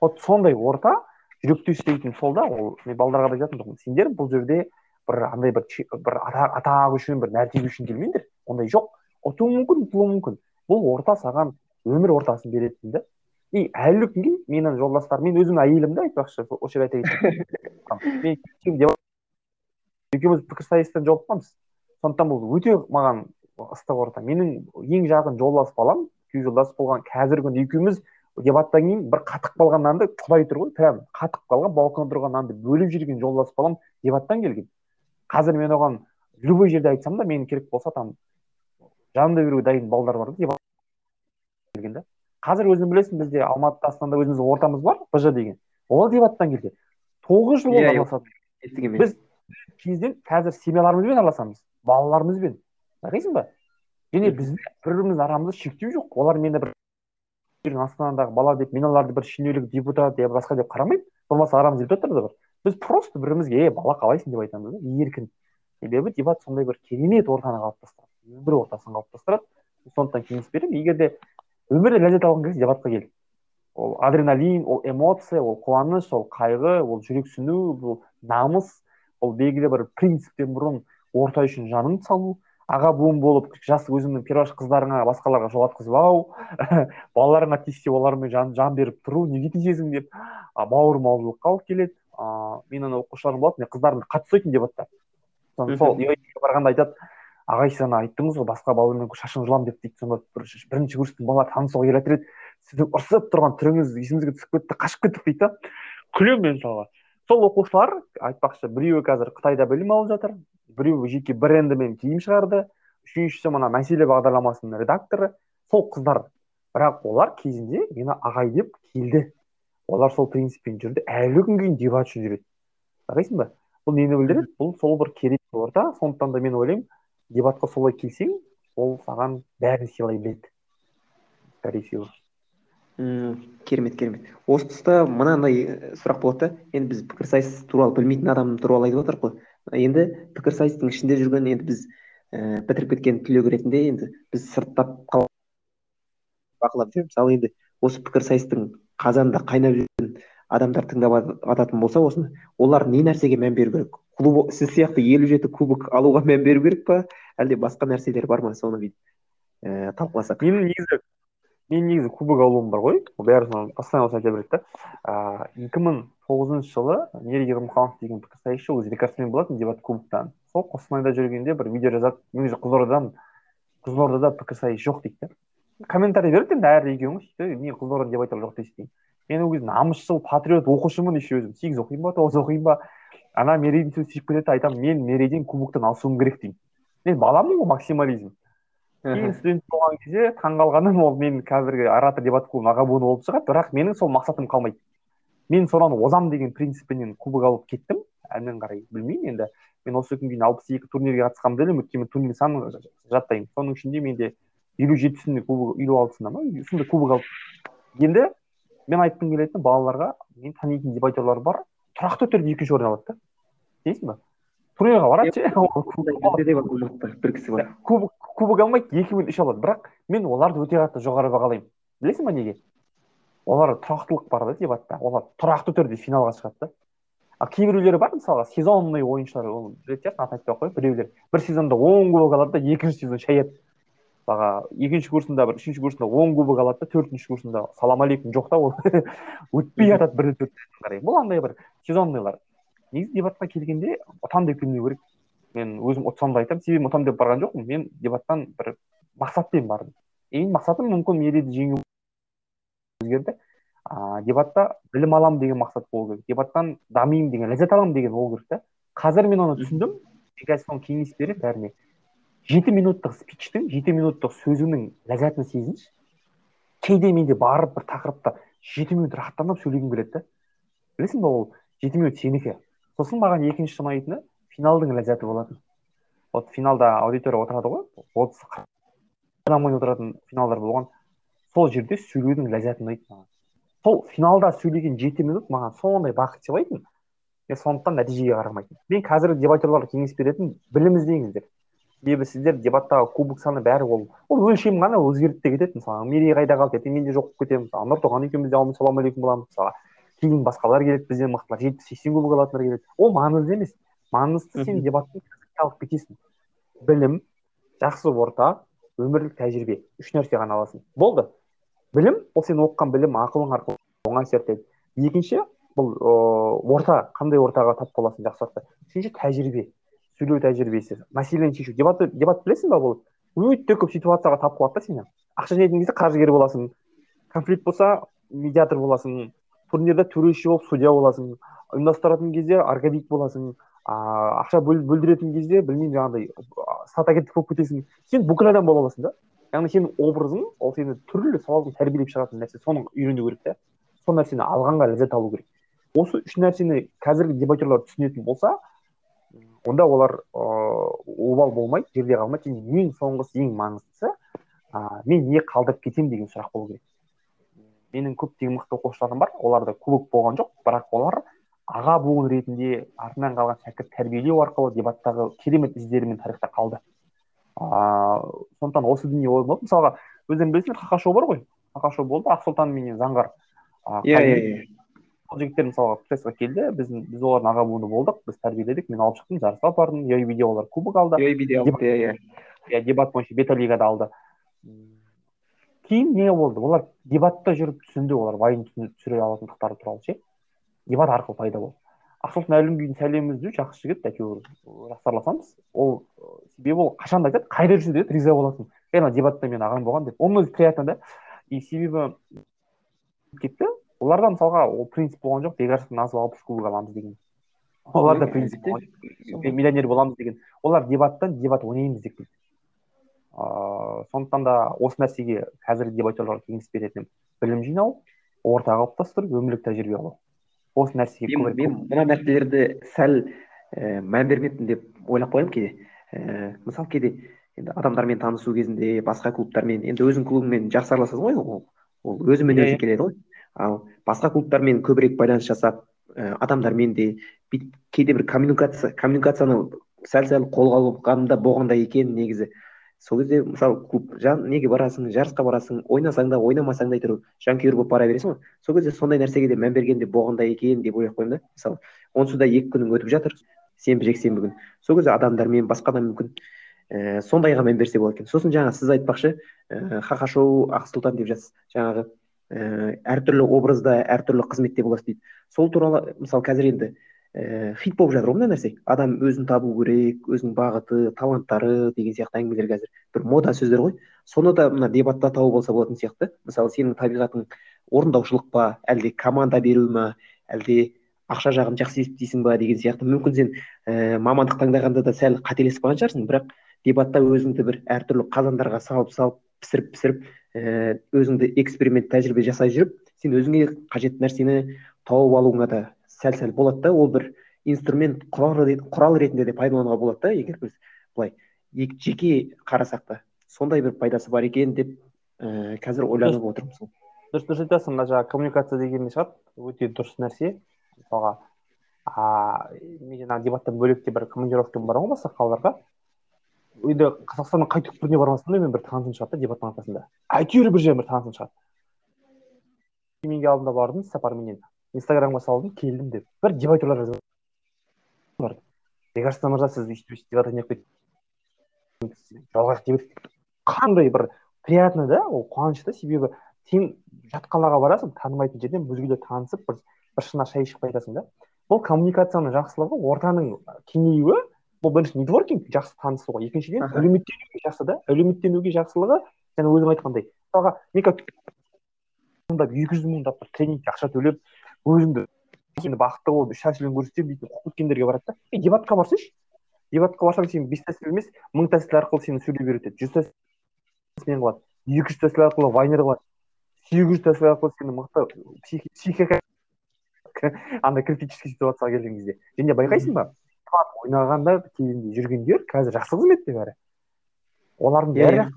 вот сондай орта жүректе істейтін сол да ол мен балдарға айтатын тұғым сендер бұл жерде бір андай бір бір атақ үшін бір мәртебе үшін келмеңдер ондай жоқ. Ұтуың мүмкін ұтылуың мүмкін. Бұл орта саған өмір ортасын береді да и әлі күнге менің жолдастарым мен өзім әйелім да айтпақшы осы жерде айта кетейін. Екеуміз пікірсайыстан жолыққанбыз сондықтан бұл өте маған ыстық орта. Менің ең жақын жолдас балам күйеу жолдас болған қазіргі күнде екеуміз дебаттан кейін бір қатып қалған нанды құдай тұр ғой прям қатып қалған балконда тұрған нанды бөліп жүрген жолдас балам дебаттан келген. Қазір мен оған любой жерде айтсам да мен керек болса там жанымда беруге дайын балдар бар келген да. Қазір өзің білесің бізде алматы астанада өзіміздің ортамыз бар бж деген. Ол дебаттан келді. Тоғыз жыл болды араласады. Біз кезден қазір семьяларымызбен араласамыз балаларымызбен. Байқайсың ба? Және бізде бір біріміздің арамызда шектеу жоқ. Олар мені бір астанадағы бала деп мен оларды бір шенеунік депутат я басқа деп қарамаймын болмаса арамызда депутаттар да бар біз просто бір бірімізге е бала қалайсың? деп айтамыз да еркін. Себебі дебат сондай бір керемет ортаны қалыптастырады. Өмір ортасын қалыптастырады. Сондықтан кеңес беремін. Егер де өмірде ләззат алғың келсе дебатқа кел ол адреналин ол эмоция ол қуаныш ол қайғы ол жүрексіну бұл намыс ол белгілі бір принциптен бұрын орта үшін жаныңды салу. Аға буын болып жас өзіңнің перваш қыздарыңа басқаларға жолатқызбау балаларыңа тиіссе олармен жан, жан беріп тұру неге тиісесің деп бауырмалдылыққа алып келеді. Ыыы менің оқушыларым болатын мен қыздарымды қатты ұстайтын дебатта сол барғанда айтады ағай сіз ана айттыңыз ғой басқа балалармен шашын жұламын деп дейді. Сонда бір бірінші курстың балалары танысуға келатыр еді. Сіздің ұрсып тұрған түріңіз есімізге түсіп кетті қашып кеттік дейді да. Күлемін мен мысалға. Сол оқушылар айтпақшы біреуі қазір қытайда білім алып жатыр біреуі жеке брендімен киім шығарды. Үшіншісі мына мәселе бағдарламасының редакторы сол қыздар. Бірақ олар кезінде мені ағай деп келді. Олар сол принциппен жүрді әлі күнге дейін дебат үшін жүреді. Байқайсың ба? Бұл нені білдіреді? Бұл сол бір керемет орта сондықтан да мен ойлаймын дебатқа солай келсең ол саған бәрін сыйлай біледі. Скорее всего керемет керемет. Осы тұста мынандай сұрақ болады да енді біз пікірсайыс туралы білмейтін адам туралы айтып отырмық қой. Енді пікірсайыстың ішінде жүрген енді біз ііі бітіріп кеткен түлек ретінде енді біз сырттап бақылап жүреміз ал енді осы пікірсайыстың қазанында қайнап жүрген адамдар тыңдап жататын болса осыны олар не нәрсеге мән беру керек? Клуб сіз сияқты елу жеті кубок алуға мән беру керек па? Әлде басқа нәрселер бар ма соны бүйтіп ііі талқыласақ? Менің негізі менің негізі кубок алуым бар ғой. Бәрі соны постоянно осыны айта береді да. Екі мың тоғызыншы жылы мереке ермұханов деген пікірсайысшы өзі рекордсмен болатын дебат кубоктан. Сол қостанайда жүргенде бір видео жазады. Мен уже қызылордадан қызылордада пікірсайыс жоқ дейді да. Комментарий береді енді әр регион сөйтіп не қызылорда дебаттар жоқ дейді. Мен ол кезде намысшыл патриот оқушымын еще өзім. Сегіз оқимын ба тоғыз оқимын ба? Ана мерейдің сөзі тиіп кетеді айтамын мен мерейден кубоктан асуым керек деймін мен баламын ғой максимализм. Кейін студент болған кезде таңқалғаным ол мен қазіргі оратор дебат клубының аға буыны болып шығады бірақ менің сол мақсатым қалмайды. Мен содан озам деген принциппенен кубок алып кеттім. Әрмен қарай білмеймін енді. Мен осы күнге дейін алпыс екі турнирге қатысқанымды білемін. Өйткені турнир санын жаттаймын. Соның ішінде менде елу жетісінде кубок елу алтысында ма? Сондай кубок алып енді мен айтқым келетіні балаларға мен танитын дебатерлар бар. Тұрақты түрде екінші орын алады да білесің ба турнирға барады ше? Бір кісі бар. Кубок кубок алмайды екі мен үш алады. Бірақ мен оларды өте қатты жоғары бағалаймын. Білесің ба неге? Олар тұрақтылық бар да дебатта. Олар тұрақты түрде финалға шығады да. Ал кейбіреулері бар мысалға сезонный ойыншылар ол сияқтысың атын айтпай ақ қояйын біреулер. Бір сезонда он кубок алады да екінші сезон шаяды мысалға екінші курсында бір үшінші курсында он кубок алады да төртінші курсында салам алейкум жоқ та ол. Өтпей жатады бір төрт қарай. Бұл андай бір сезонныйлар. Негізі дебатқа келгенде ұтамын деп келмеу керек. Мен өзім ұтсам да айтамын себебі ұтамын деп барған жоқпын. Мен дебаттан бір мақсатпен бардым. И менің мақсатым мүмкін мерейді жеңу өзгерді. А дебатта білім аламын деген мақсат болу керек. Дебаттан дамимын деген ләззат аламын деген болу керек та. Қазір мен оны түсіндім. Мен қазір соны кеңес беремін бәріне. Жеті минуттық спичтің жеті минуттық сөзіңнің ләззатын сезінші. Кейде менде барып бір тақырыпта жеті минут рахаттанып сөйлегім келеді да. Білесің ба ол жеті минут сенікі? Сосын маған екінші ұнайтыны финалдың ләззаты болатын вот финалда аудитория отырады ғой отыз адам отыратын финалдар болған сол жерде сөйлеудің ләззаты ұнайды маған сол финалда сөйлеген жеті минут маған сондай бақыт сыйлайтын мен сондықтан нәтижеге қарамайтын мен қазіргі дебатерларға кеңес беретін білім іздеңіздер себебі сіздер дебаттағы кубок саны бәрі ол. Ол өлшем ғана өзгеріп те кетеді мысалы мерей қайда қалды? Ертең мен де жоқ болып кетемін. Мысалы нұртоған екеуміз де ассалаумағалейкум боламыз. Мысалға кейін басқалар келеді бізден мықтылар жетпіс сексен кубок алатындар келеді. Ол маңызды емес. Маңыздысы сен дебаттың алып кетесің білім жақсы орта өмірлік тәжірибе. Үш нәрсе ғана аласың. Болды. Білім ол сен оқыған білім ақылың арқылы оңай зерттеледі екінші бұл ыыы орта қандай ортаға тап боласың жақсы орта үшінші тәжірибе. Сөйлеу тәжірибесі. Мәселені шешу. Дебат дебат білесің ба бұл? Өте көп ситуацияға тап қылады да сені. Ақша жинайтын кезде қаржыгер боласың. Конфликт болса медиатор боласың. Турнирда төреші болып судья боласың. Ұйымдастыратын кезде оргадик боласың. А ақша бөл, бөлдіретін кезде білмеймін жаңағыдай стратегет болып кетесің. Сен бүкіл адам бола аласың да. Яғни сенің образың ол сені түрлі сауалдың тәрбиелеп шығатын нәрсе соны үйрену керек та сол нәрсені алғанға ләззат алу керек. Осы үш нәрсені қазіргі дебатерлар түсінетін болса онда олар ыыы обал болмайды жерде қалмайды және ең соңғысы ең маңыздысы ә, мен не қалдырып кетемін деген сұрақ болу керек. Менің көптеген мықты оқушыларым бар. Оларда кубок болған жоқ бірақ олар аға буын ретінде артынан қалған шәкірт тәрбиелеу арқылы дебаттағы керемет іздерімен тарихта қалды. Ыыы сондықтан осы дүние ойым болды мысалға өздерің білесіңдер хаха шоу бар ғой. Хаха шоу болды ақсұлтан менен заңғар. Иә иә иә. сол жігіттер мысалға прессқа келді. Біз біз олардың аға буыны болдық. Біз тәрбиеледік. мен алып шықтым жарысқа бардым юайбиде олар кубок алды. Юайбиде алды иә иә. Иә дебат бойынша бета лигада алды. Кейін не болды? Олар дебатта жүріп түсінді олар вайн түсіре алатындықтары туралы ше? Дебат арқылы пайда болды ақсұлтан әлімгейдің сәлемімізді үзу жақсы жігіт әйтеуір жастарласамыз ол себебі ол қашан да айтады қайда жүрсе де риза болатын ей ана дебатта менің ағам болған деп. Оның өзі приятно да. И себебі кетті. Оларда мысалға ол принцип болған жоқ бекарыстан азып алпыс кубок аламыз деген. Оларда принцип миллионер боламыз деген. Олар дебаттан дебат ойнаймыз деп келді ыыы сондықтан да осы нәрсеге қазіргі дебатерларға кеңес беретінім білім жинау орта қалыптастыру өмірлік тәжірибе алу. Осы нәрсеге мен, мен мына нәрселерді сәл ә, мән бермеппін деп ойлап қоямын кейде ә, мысалы кейде енді адамдармен танысу кезінде басқа клубтармен енді өзің клубыңмен жақсы араласасың ғой ол ол өзімен өзі келеді ғой ал басқа клубтармен көбірек байланыс жасап ә, адамдармен де бүйтіп кейде бір коммуникация коммуникацияны сәл сәл қолға алғанымда болғандай екен негізі сол кезде мысалы клуб жан неге барасың жарысқа барасың ойнасаң да ойнамасаң да әйтеуір жанкүйер болып бара бересің ғой. Сол кезде сондай нәрсеге де мән бергенде болғандай екен деп ойлап қоямын да. Мысалы онсыз да екі күнің өтіп жатыр сенбі жексенбі күн сол кезде адамдармен басқа да мүмкін ііі сондайға мән берсе болады екен. Сосын жаңа сіз айтпақшы ііі хаха шоу ақсұлтан деп жатсыз. Жаңағы ііі әртүрлі образда әртүрлі қызметте боласыз дейді. Сол туралы мысалы қазір енді ііі хит болып жатыр ғой мына нәрсе. Адам өзін табу керек өзінің бағыты таланттары деген сияқты әңгімелер қазір бір мода сөздер ғой. Соны да мына дебатта тауып алса болатын сияқты. Мысалы сенің табиғатың орындаушылық па әлде команда беру ма әлде ақша жағын жақсы есептейсің ба деген сияқты. Мүмкін сен ііі мамандық таңдағанда да сәл қателесіп қалған шығарсың бірақ дебатта өзіңді бір әртүрлі қазандарға салып салып пісіріп пісіріп ііі өзіңді эксперимент тәжірибе жасай жүріп сен өзіңе қажетті нәрсені тауып алуыңа да сәл сәл болады да ол бір инструмент құрал, құрал ретінде де пайдалануға болады да егер біз былай жеке қарасақ та сондай бір пайдасы бар екен деп ііі қазір ойланып отырмын сол. Дұрыс дұрыс айтасың. Мына жаңағы коммуникация деген шығады өте дұрыс нәрсе. Мысалға мен жаңағы дебаттан бөлек те бір командировкам бар ғой басқа қалаларға. Енді қазақстанның қай түкпіріне бармасам да мен бір танысым шығады да дебаттың арқасында. Әйтеуір бір жерден бір танысым шығады. Кемеңгер алдында бардым сапарменен инстаграмға салдым келдім деп. Бір дебатерлар жазып кажется мырза сіз өйстіп өйстіп деватор неғып жолығайық деп қандай бір приятно да? Ол қуаныш та себебі сен жат қалаға барасың танымайтын жерден өзгелер танысып бір бір шына шай ішіп қайтасың да. Бұл коммуникацияның жақсылығы ортаның кеңеюі бұл бірінші нетворкинг жақсы танысу ғой екіншіден әлеуметтенуге жақсы да. Әлеуметтенуге жақсылығы жаңа өзің айтқандай мысалға мен екі жүз мыңдап бір тренингке ақша төлеп өзіңді сені бақытты болып үш тәсілін көрсетемін дейтін кеткендерге барады да е дебатқа барсайшы дебатқа барсаң сен бес тәсіл емес мың тәсіл арқылы сені сөйлей үйретеді жүз тәсілмен қылады екі жүз тәсіл арқылы вайнер қылады сегіз жүз тәсіл арқылы сені мықты психика андай критический ситуацияға келген кезде және байқайсың ба ойнағанда кезінде жүргендер қазір жақсы қызметте бәрі олардың бәрі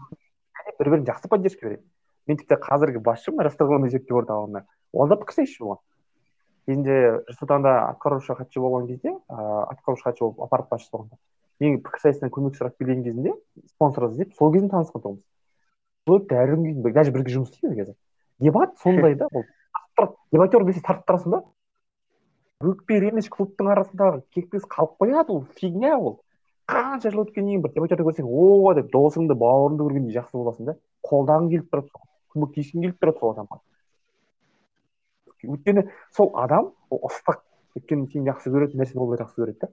бір бірін жақсы поддержка береді мен тіпті қазіргі басшым ғылыми зерттеу орталығында ол да пікірсайысшы болған кезінде нұр сұлтанда атқарушы хатшы болған кезде ыыы атқарушы хатшы болып аппарат басшысы болғанда мен пікірсайыстан көмек сұрап келген кезінде спонсор іздеп сол кезінде танысқан тұғынбыз. Әлі күнге дейін даже бірге жұмыс істейміз қазір. Дебат сондай да ол. Дебатер десе тартып тұрасың да. Өкпе реніш клубтың арасындағы кекпес қалып қояды ол фигня ол. Қанша жыл өткеннен кейін бір дебатерді көрсең о деп досыңды бауырыңды көргендей жақсы боласың да қолдағың келіп тұрады көмектескің келіп тұрады сол адамға өйткені сол адам ол ыстық өйткені сен жақсы көретін нәрсені ол да жақсы көреді да.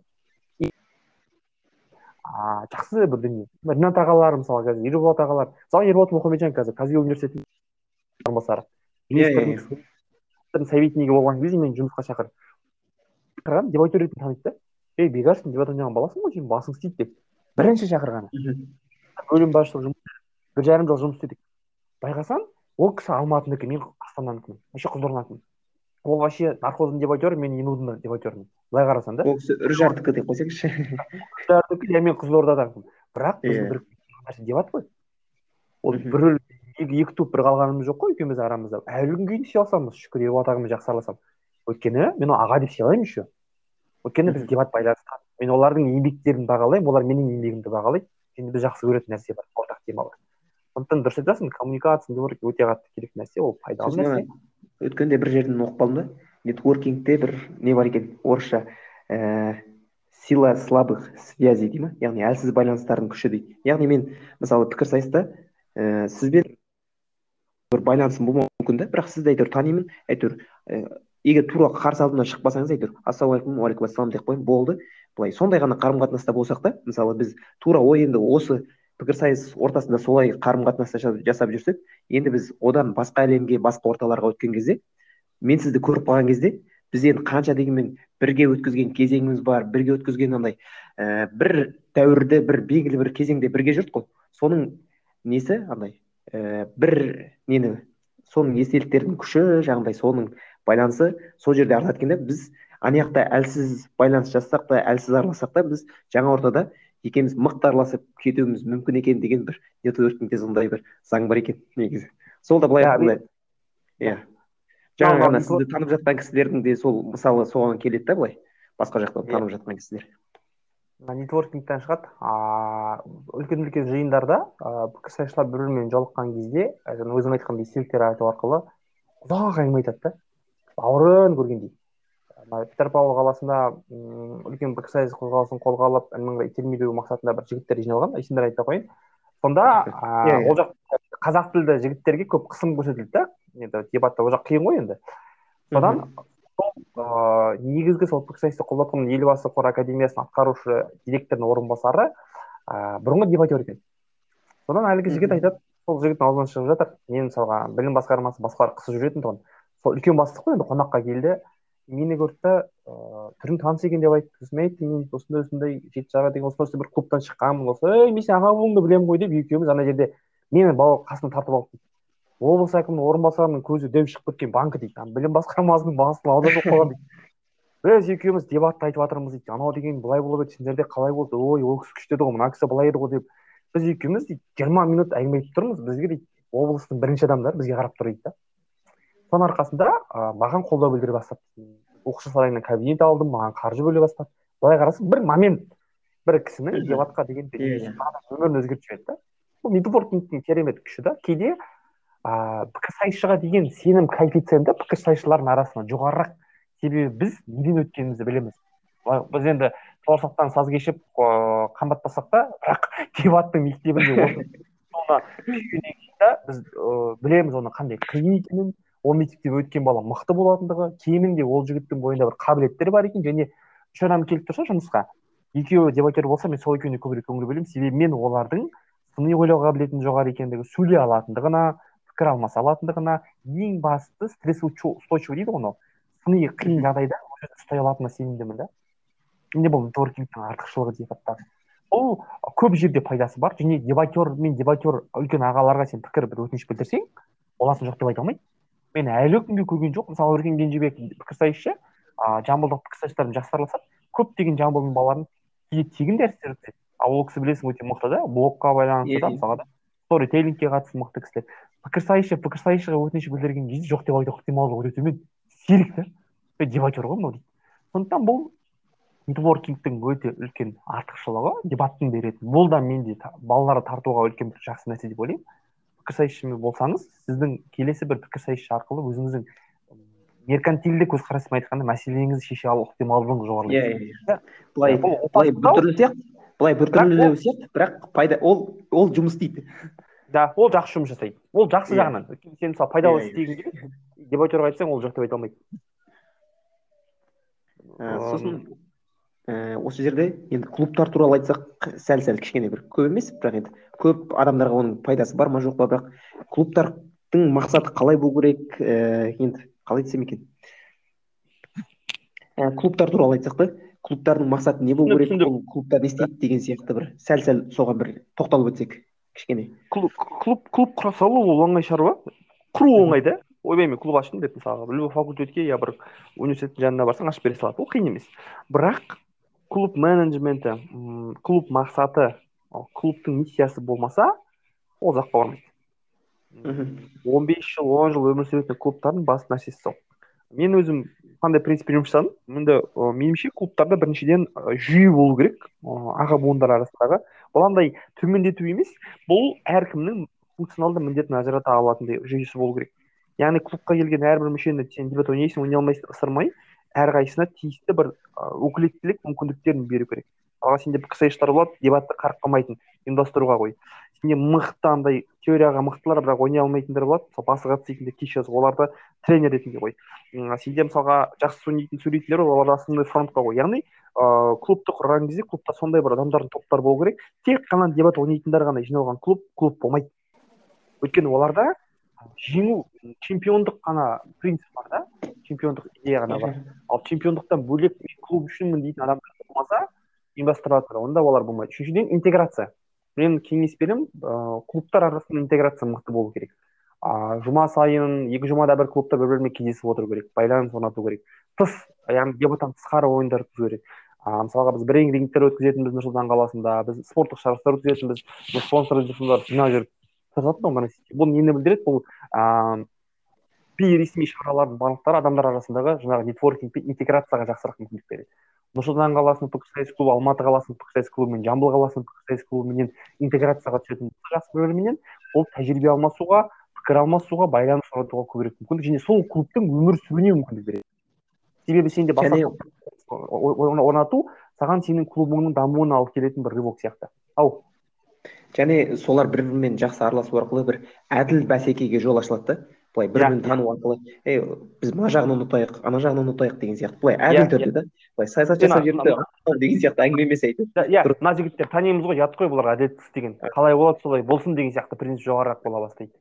А жақсы бір дүние. Ринат ағалар мысалы қазір ерболат ағалар. Мысалы ерболат мұхамеджан қазір казги университетінің орынбасары. Иә советнигі болған кезде мені жұмысқа шақырды дебатер ретінде таниды да. Ей бекаш сен дебат ойнаған баласың ғой сенің басың істейді деп. Бірінші шақырғаны. Бөлім басшылық бір жарым жыл жұмыс істедік. Байқасаң ол кісі алматыныкі мен астананікімін вообще қызылорданікімін ол вообще нархоздың дебатері мен инудың дебатермін былай қарасаң да. Ол кісі үржардікі деп қойсаңызшы. Үржардікі иә мен қызылордаданмын бірақ біз бір нәрсе дебат қой. Ол бір екі туып бір қалғанымыз жоқ қой екеуміз арамызда. Әлі күнге дейін сүйе алсамыз шүкір ерболат ағамен жақсы араласамын өйткені мен оны аға деп сыйлаймын еще. Өйткені біз дебат байланысқан мен олардың еңбектерін бағалаймын олар менің еңбегімді бағалайды. Және біз жақсы көретін нәрсе бар ортақ тема бар сондықтан дұрыс айтасың коммуникация өте қатты керек нәрсе ол пайдалы нәрсе. Өткенде бір жерден оқып қалдым да. Нетворкингте бір не бар екен орысша ііі сила слабых связей дей ма яғни әлсіз байланыстардың күші дейді. Яғни мен мысалы пікірсайыста ііі сізбен бір байланысым болмауы мүмкін да. Бірақ сізді әйтеуір танимын әйтеуір ііі егер тура қарсы алдымнан шықпасаңыз әйтеуір ассалаумағалейкум уағалейкум ассалам деп қоямын болды. Былай сондай ғана қарым қатынаста болсақ та мысалы біз тура ой енді осы пікірсайыс ортасында солай қарым қатынас жасап жүрсек енді біз одан басқа әлемге басқа орталарға өткен кезде мен сізді көріп қалған кезде біз енді қанша дегенмен бірге өткізген кезеңіміз бар бірге өткізген андай ә, бір дәуірді бір белгілі бір кезеңде бірге жүрдік қой. Соның несі андай ә, бір нені? Соның естеліктердің күші жаңағыдай соның байланысы сол жерде артады екен біз ана жақта әлсіз байланыс жасасақ та әлсіз аралассақ та біз жаңа ортада екеуміз мықты араласып кетуіміз мүмкін екен деген бір нетворкингте сондай бір заң бар екен негізі. Сол да былай иә. Жаңа ғана сізді танып жатқан кісілердің де сол мысалы соған келеді да былай. Басқа жақтан танып жатқан кісілер. Нетворкингтен шығады. Үлкен үлкен жиындарда пікірсайысшылар бір бірімен жолыққан кезде жаңа өзің айтқандай естеліктер айту арқылы ұзақ әңгіме айтады да. Бауырын көргендей. Петропавл қаласында үлкен пікірсайыс қозғалысын қолға алып мыңға итермелеу мақсатында бір жігіттер жиналған. Есімдер айта қояйын сонда ол жақ қазақ тілді жігіттерге көп қысым көрсетілді да. Енді дебатта ол жақ қиын ғой енді. Содан ыыы негізгі сол пікірсайысты қолдап елбасы қор академиясының атқарушы директорының орынбасары ыыы бұрынғы дебатер екен. Содан әлгі жігіт айтады сол жігіттің аузынан шығып жатыр. Мен мысалға білім басқармасы басқалар қысып жүретін тұғын. Сол үлкен бастық қой енді қонаққа келді. Мені көрді да ыыы түрің таныс екен деп айтты сосын мен айттым мен осындай осындай жеті жара деген осындай осындай бір клубтан шыққанмын осы ей мен сенің аға буыңды білемін ғой деп екеуміз ана жерде мені бауыр қасына тартып алды облыс әкімінің орынбасарының көзі дөп шығып кеткен банкі дейді. Білім басқармасының бастығын аудартып қойған дейді. Біз екеуміз дебатты айтып жатырмыз дейді. Анау деген былай болып еді сендерде қалай болды? Ой ол кісі күшті еді ғой мына кісі былай еді ғой деп. Біз екеуміз дейді жиырма минут әңгіме айтып тұрмыз. Бізге дейді облыстың бірінші адамдары бізге қарап тұр дейді да. Соның арқасында ә, маған қолдау білдіре бастады оқушы сарайынан кабинет алдым маған қаржы бөле бастады былай қарасаң бір момент бір кісінің дебатқа деген өмірін өзгертіп жіберді. Да бұл нетворкингтің керемет күші да. Кейде ыыы пікірсайысшыға деген сенім коэффициенті пікірсайысшылардың арасында жоғарырақ себебі біз неден өткенімізді білеміз. Біз енді бауырсақтан саз кешіп ыыы қымбаттасақ та бірақ дебаттың мектебінде біз ыыы білеміз оның қандай қиын екенін. Ол мектепте өткен бала мықты болатындығы кемінде ол жігіттің бойында бір қабілеттер бар екен және үш адам келіп тұрса жұмысқа. Екеуі дебатер болса мен сол екеуіне көбірек көңіл бөлемін. Себебі мен олардың сыни ойлау қабілетінің жоғары екендігі сөйлей алатындығына пікір алмаса алатындығына ең бастысы стрессоустойчивый дейді ғой анау. Сыни қиын жағдайда ұстай алатынына сенімдімін да. Менде бұл нетворкингтің артықшылығы дебаттағы бұл көп жерде пайдасы бар және дебатер мен дебатер үлкен ағаларға сен пікір бір өтініш білдірсең оласын жоқ деп айта алмайды. Мен әлі күнге көрген жоқ мысалы өркен кенжебек пікірсайысшы ыыы жамбылдық пікірсайыстармен жақсы араласады көптеген жамбылдың балаларын кейде тегін дәрістер өтеді ал ол кісі білесің өте мықты да блогқа байланысты да мысалға да. Сторителлингке қатысты мықты кісілер. Пікірсайысшы пікірсайысшыға өтініш білдірген кезде жоқ деп айту ықтималдығы өте төмен. Сирек та дебатер ғой мынау дейді. Сондықтан бұл нетворкингтің өте үлкен артықшылығы дебаттың беретін. Бұл да менде балаларды тартуға үлкен бір жақсы нәрсе деп ойлаймын. Пікірсайысшы болсаңыз сіздің келесі бір пікірсайысшы арқылы өзіңіздің меркантильді көзқараспен айтқанда мәселеңізді шеше алу ықтималдығыңыз жоғарылайды иә иә былай былай біртүрлі сияқты былай біртүрлі сияқты бірақ пайда ол ол жұмыс істейді. Да ол жақсы жұмыс жасайды. Ол жақсы жағынан. Өйткені сен мысалы пайдалы іс істегің келеді дебатерға айтсаң ол жоқ деп айта алмайды. Сосын ііі осы жерде енді клубтар туралы айтсақ сәл сәл кішкене бір көп емес бірақ енді көп адамдарға оның пайдасы бар ма жоқ па бірақ клубтардың мақсаты қалай болу керек ііі енді қалай десем екен? Ә, клубтар туралы айтсақ та клубтардың мақсаты не болу керек ол клубтар не істейді деген сияқты бір сәл сәл соған бір тоқталып өтсек кішкене. Клуб клуб клуб құра салу ол оңай шаруа. Құру оңай да. Ойбай мен клуб аштым деп мысалға любой факультетке я бір университеттің жанына барсаң ашып бере салады. Ол қиын емес. Бірақ клуб менеджменті клуб мақсаты клубтың миссиясы болмаса ол ұзаққа бармайды он бес жыл он жыл өмір сүретін клубтардың басты нәрсесі сол. Мен өзім қандай принциппен жұмыс жасадым? Енді меніңше клубтарда біріншіден жүйе болу керек. Аға буындар арасындағы. Бұл андай төмендету емес. Бұл әркімнің функционалды міндетін ажырата алатындай жүйесі болу керек. Яғни клубқа келген әрбір мүшені сен дебат ойнайсың ойнай алмайсың ысырмай. Әрқайсысына тиісті бір өкілеттілік мүмкіндіктерін беру керек. Мысалға сенде пікірсайыстар болады дебатты қарап қалмайтын ұйымдастыруға қой сенде мықты андай теорияға мықтылар бірақ ойнай алмайтындар болады. Мысалы басы секілді кеш жазып оларды тренер ретінде қой сенде мысалға жақсы ойнайтын сөйлейтіндер оларды основной фронтқа қой яғни ыыы клубты құрған кезде клубта сондай бір адамдардың топтары болу керек. Тек қана дебат ойнайтындар ғана жиналған клуб клуб болмайды. Өйткені оларда жеңу чемпиондық қана принцип бар да. Чемпиондық идея ғана бар ал чемпиондықтан бөлек мен клуб үшінмін дейтін адамдар болмаса ұйымдастырылады онда олар болмайды. Үшіншіден интеграция. Мен кеңес беремін ыыы клубтар арасында интеграция мықты болу керек. А жұма сайын екі жұмада бір клубта бір бірімен кездесіп отыру керек байланыс орнату керек. Тыс яғни дебаттан тысқары ойындар өткізу керек. А мысалға біз бір рингтер өткізетінбіз нұр сұлтан қаласында біз спорттық жарыстар өткізетінбіз спонсор жинап жүріп. Бұл нені білдіреді? Бұл ыыы бейресми шаралардың барлықтары адамдар арасындағы жаңағы нетворкинг пен интеграцияға жақсырақ мүмкіндік береді. Нұр сұлтан қаласының пікірсайыс клубы алматы қаласының пікірсайыс клубы мен жамбыл қаласының пікірсайыс клубыменен интеграцияға түсетін жас бірлерменен ол тәжірибе алмасуға пікір алмасуға байланыс орнатуға көбірек мүмкіндік және сол клубтың өмір сүруіне мүмкіндік береді. Себебі сенде орнату саған сенің клубыңның дамуына алып келетін бір рывок сияқты. Ау. Және солар бір бірімен жақсы араласу арқылы бір әділ бәсекеге жол ашылады да. Былай бір бірін тану арқылы ей біз мына жағын ұмытайық ана жағын ұмытайық деген сияқты. Былай әділ түрде да. Былай саясат жасап жүріп деген сияқты әңгіме емес айтып иә мына жігіттер танимыз ғой ұят қой бұларға әділеттік деген. Қалай болады солай болсын деген сияқты принцип жоғарырақ бола бастайды.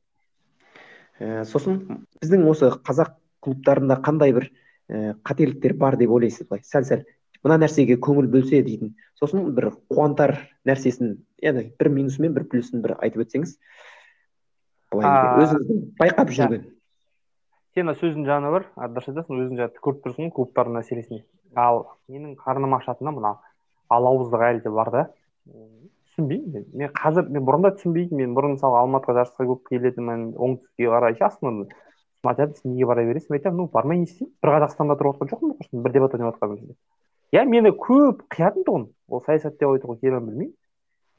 Ә, сосын біздің осы қазақ клубтарында қандай бір ә, қателіктер бар деп ойлайсыз? Былай сәл сәл мына нәрсеге көңіл бөлсе дейтін. Сосын бір қуантар нәрсесін яғни бір минусы мен бір плюсын бір айтып өтсеңіз былай өзіңіздің байқап жүрген сен сөздің жаны бар дұрыс айтасың өзің жаңа көріп тұрсың ғой клубтардың мәселесіне ал менің қарным ашатыны мына алауыздық әлі де бар да. Түсінбеймін мен. Мен қазір мен бұрын да түсінбейтінмін мен бұрын мысалы алматыға жарысқа көп келетінмін оңтүстікке қарай жаспын айтады сен неге бара бересің мен айтамын ну бармай не істеймін? Бір қазақстанда тұрып жатқан жоқпын бір дебат ойнап жатқан кезде иә мені көп қиятын тұғын. Ол саясат деп айтуға келемін білмеймін.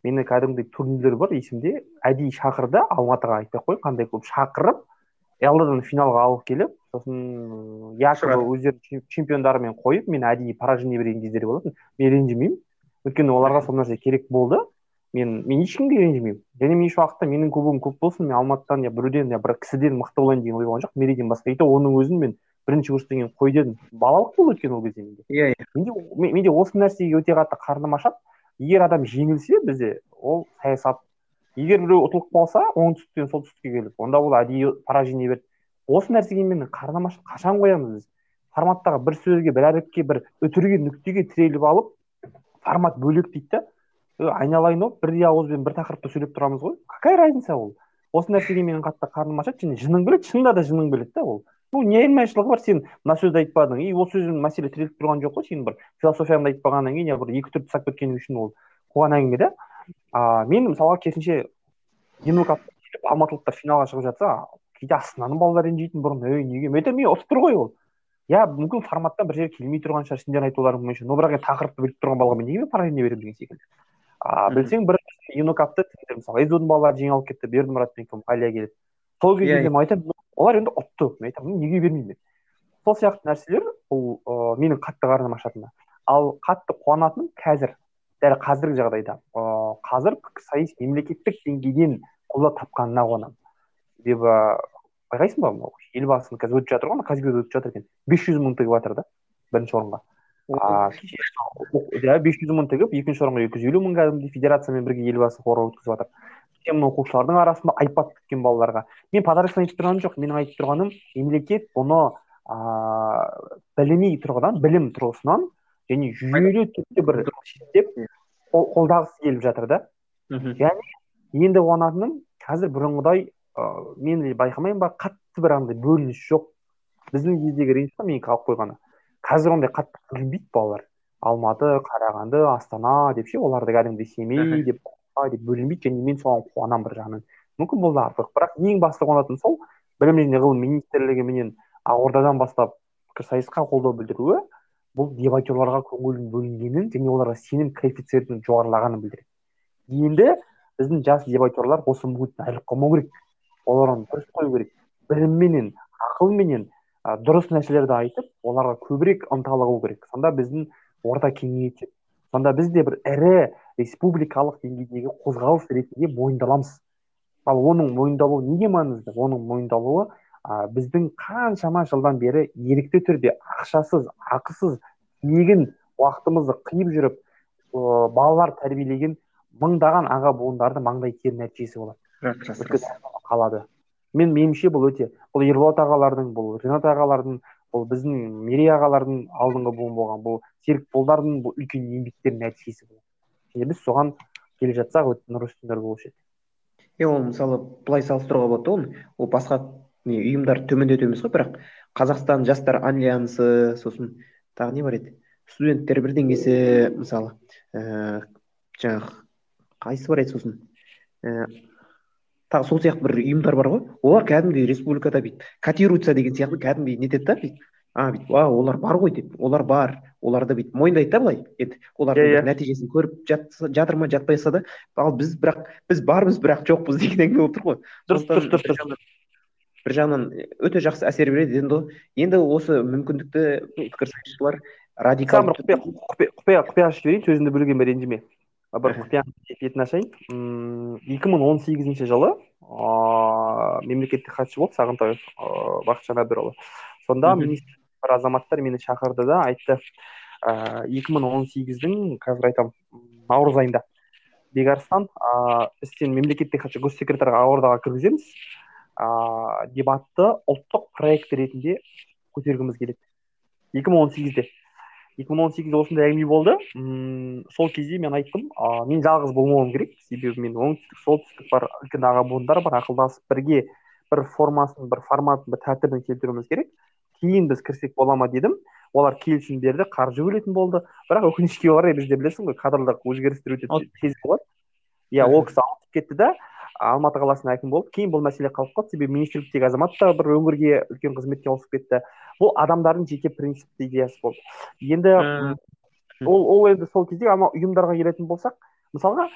Мені кәдімгідей турнирлер бар есімде. Әдейі шақырды алматыға айтпай ақ қояйын қандай клуб. Шақырып лдан финалға алып келіп сосын якобы өздерінің чемпиондарымен қойып мен әдейі поражение берген кездері болатын мен ренжімеймін. Өйткені оларға сол нәрсе керек болды. Мен мен ешкімге ренжімеймін. Және мен еш уақытта менің клубым көп болсын мен алматыдан я біреуден я бір кісіден мықты болайын деген ой болған жоқ мерейден басқа. И то оның өзін мен бірінші курстан кейін қой дедім балалық болды өйткені ол кезде менде. Иә иә. Менде менде осы нәрсеге өте қатты қарным ашады. Егер адам жеңілсе бізде ол саясат. егер біреу ұтылып қалса оңтүстіктен солтүстікке келіп онда ол әдейі поражение берді осы нәрсеге менің қарным ашады қашан қоямыз біз? Форматтағы бір сөзге бір әріпке бір үтірге нүктеге тіреліп алып формат бөлек дейді да. Айналайын ау бірдей ауызбен бір тақырыпта сөйлеп тұрамыз ғой. Какая разница ол? Осы нәрсеге менің қатты қарным ашады және жының біледі шынында да жының біледі да ол. Ну не айырмашылығы бар сен мына сөзді айтпадың и ол сөзбен мәселе тіреліп тұрған жоқ қой сенің бір философияңды айтпағаннан кейін я бір екі төрт тастап кеткенің үшін ол қуған әңгіме да? А мен мысалға керісінше алматылықтар финалға шығып жатса кейде астананың балалары ренжитін бұрын ей неге? Мен айтамын ұтып тұр ғой ол. Иә мүмкін форматтан бір жерге келмей тұрған шығар сендер айтуларың бойынша но бірақ енді тақырыпты біліп тұрған балаға мен неге поражение беремін деген секілді. А білсең бір юнокапты мысалы эзоның балалары жеңіп алып кетті бердімұрат пен кім келіп сол кезде мен айтамын олар енді ұтты. Мен айтамын неге бермеймін? сол сияқты нәрселер бұл ыыы менің қатты қарным ашатыны ал қатты қуанатыным қазір. Дәл қазіргі жағдайда. Ыыы қазір пікірсайыс мемлекеттік деңгейден қолдау тапқанына қуанамын. Себебі байқайсың ба елбасының қазір өтіп жатыр ғой казгюде өтіп жатыр екен. бес жүз мың тігіп жатыр да бірінші орынға. Иә бес жүз мың тігіп екінші орынға екі жүз елу мың кәдімгідей федерациямен бірге елбасы қоры өткізіп жатыр. Сен оқушылардың арасында айпад күткен балаларға. Мен подарочный айтып тұрғаным жоқ. Менің айтып тұрғаным мемлекет бұны ыыы біліми тұрғыдан білім тұрғысынан және жүйелі түрде бір шеттеп қолдағысы келіп жатыр да. Және енді қуанатыным қазір бұрынғыдай ыыы мен байқамаймын ба қатты бір андай бөлініс жоқ. Біздің кездегі ренжіс мен қалып қойғаны. Қазір ондай қатты бөлінбейді балалар. Алматы қарағанды астана деп ше оларды кәдімгідей семей деп деп бөлінбейді және мен соған қуанамын бір жағынан. Мүмкін бұл да артық. Бірақ ең басты қуанатыны сол білім және ғылым министрлігіменен ақордадан бастап пікірсайысқа қолдау білдіруі бұл дебатерларға көңіл бөлінгенін және оларға сенім коэффициентінің жоғарылағанын білдіреді. Енді біздің жас дебатерлар осы мұхитты айлып қалмау керек. Олар оны дұрыс қою керек. Білімменен ақылменен дұрыс нәрселерді айтып оларға көбірек қылу керек. Сонда біздің орта кеңейеді сонда біз де бір ірі республикалық деңгейдегі қозғалыс ретінде мойындаламыз. Ал оның мойындалуы неге маңызды? Оның мойындалуы ә, біздің қаншама жылдан бері ерікті түрде ақшасыз ақысыз тегін уақытымызды қиып жүріп ә, балалар тәрбиелеген мыңдаған аға буындарды маңдай тер нәтижесі болады. Қалады. Мен меніңше бұл өте. Бұл ерболат ағалардың бұл ринат ағалардың бұл біздің мерей ағалардың алдыңғы буын болған бұл серікболдардың бұл үлкен еңбектерінің нәтижесі және біз соған келе жатсақ өте нұр үстіндер болушы еді. Иә ол мысалы былай салыстыруға болады оны ол басқа не ұйымдар төмендету емес қой бірақ қазақстан жастар альянсы сосын тағы не бар еді? Студенттер бірдеңесі мысалы ііі жаңағы қайсысы бар еді сосын? Ііі тағы сол сияқты бір ұйымдар бар ғой. Олар кәдімгідей республикада бүйтіп. Котируется деген сияқты кәдімгідей нетеді да бүйтіп? А бүйтіп а олар бар ғой деп. Олар бар. Оларды бүйтіп мойындайды да былай. Енді олардың Иә, бір нәтижесін көріп жатыр ма жатпаса да ал біз бірақ біз бармыз бірақ жоқпыз деген әңгіме болып тұр ғой. Дұрыс дұрыс дұрыс бір дұрыс. жағынан- бір жағынан өте жақсы әсер береді енді енді осы мүмкіндікті пікірсайысшылар радикал құпия құпия құпия ашып жіберейін сөзіңді бөлгеніме ренжіме. Бір құпия бетін ашайын екі мың он сегізінші жылы ыыы мемлекеттік хатшы болды сағынтаев ыыы бақытжан әбдірұлы. Сонда министр бір азаматтар мені шақырды да айтты ыыы екі мың он сегіздің қазір айтамын наурыз айында бекарыстан ыыы біз сені мемлекеттік хатшы госсекретарьға ақордаға кіргіземіз ыыы дебатты ұлттық проект ретінде көтергіміз келеді. Екі мың он сегізде. Екі мың он сегізде осындай әңгіме болды. Мм сол кезде мен айттым а, мен жалғыз болмауым керек. Себебі мен оңтүстік солтүстік бар үлкен аға буындар бар ақылдасып бірге бір формасын бір форматын бір тәртібін келтіруіміз керек. Кейін біз кірсек бола ма дедім. Олар келісім берді қаржы бөлетін болды. Бірақ өкінішке орай бізде білесің ғой кадрлық өзгерістер өте тез болады. Иә ол кісі кетті да. Алматы қаласының әкімі болды. Кейін бұл мәселе қалып қалды. Себебі министрліктегі азамат та бір өңірге үлкен қызметке ауысып кетті. Бұл адамдардың жеке принципті идеясы болды. Енді ол ол енді сол кезде ана ұйымдарға келетін болсақ мысалға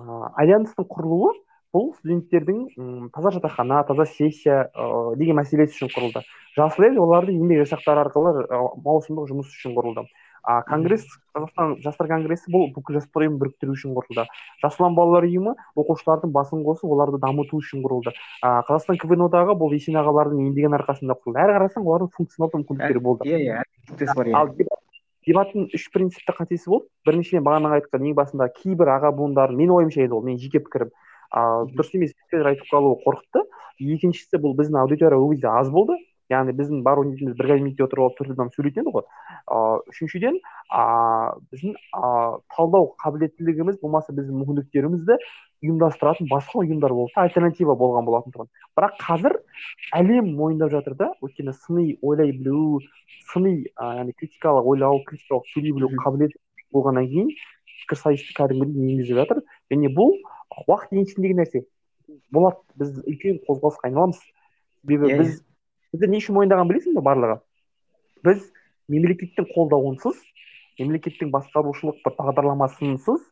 ыыы альянстың құрылуы бұл студенттердің м, таза жатақхана таза сессия ыыы деген мәселесі үшін құрылды. Жасыл ел олардың еңбек жасақтары арқылы ы, маусымдық жұмыс үшін құрылды. А конгресс қазақстан жастар конгресі бұл бүкіл жастар ұйымын біріктіру үшін құрылды. Жас ұлан балалар ұйымы оқушылардың басын қосып оларды дамыту үшін құрылды. А қазақстан квн одағы бұл есен ағалардың еңбегінің арқасында құрылды. Әрі қарасаң олардың функционалды мүмкіндіктері болды. Иә иә бар иә. ал дебаттың үш принципті қатесі болды. Біріншіден бағана айтқан ең басында кейбір аға буындар менің ойымша енді ол менің жеке пікірім. Ыыы дұрыс емес сөздер айтып қалуы қорқытты. Екіншісі бұл біздің аудитория ол кезде аз болды. Яғни біздің бар ойнайтынымыз бір кабинетте отырып алып төрт адам сөйлейтін еді ғой. Ыыы үшіншіден ыыы біздің ыыы талдау қабілеттілігіміз болмаса біздің мүмкіндіктерімізді ұйымдастыратын басқа ұйымдар болды да альтернатива болған болатын тұғын. Бірақ қазір әлем мойындап жатыр да өйткені сыни ойлай білу сыни яғни критикалық ойлау критикалық сөйлей білу Мгм. қабілеті болғаннан кейін пікірсайысты кәдімгідей енгізіп жатыр. Және бұл уақыт еншісіндегі нәрсе. Болады біз үлкен қозғалысқа айналамыз. Себебі Иә, біз бізді не үшін мойындаған білесің бе барлығы? Біз мемлекеттің қолдауынсыз мемлекеттің басқарушылық бір бағдарламасынсыз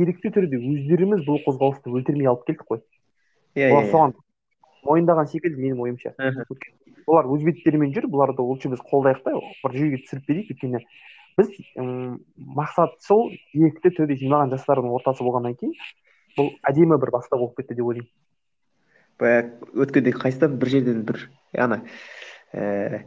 ерікті түрде өздеріміз бұл қозғалысты өлтірмей алып келдік қой. Иә олар иә соған мойындаған секілді менің ойымша. Мгм. олар өз беттерімен жүр бұларды лучше біз қолдайық та бір жүйеге түсіріп берейік өйткені біз м мақсатшыл ерікті түрде жиналған жастардың ортасы болғаннан кейін бұл әдемі бір бастау болып кетті деп ойлаймын. Өткенде қайсыдан бір жерден бір ана ііі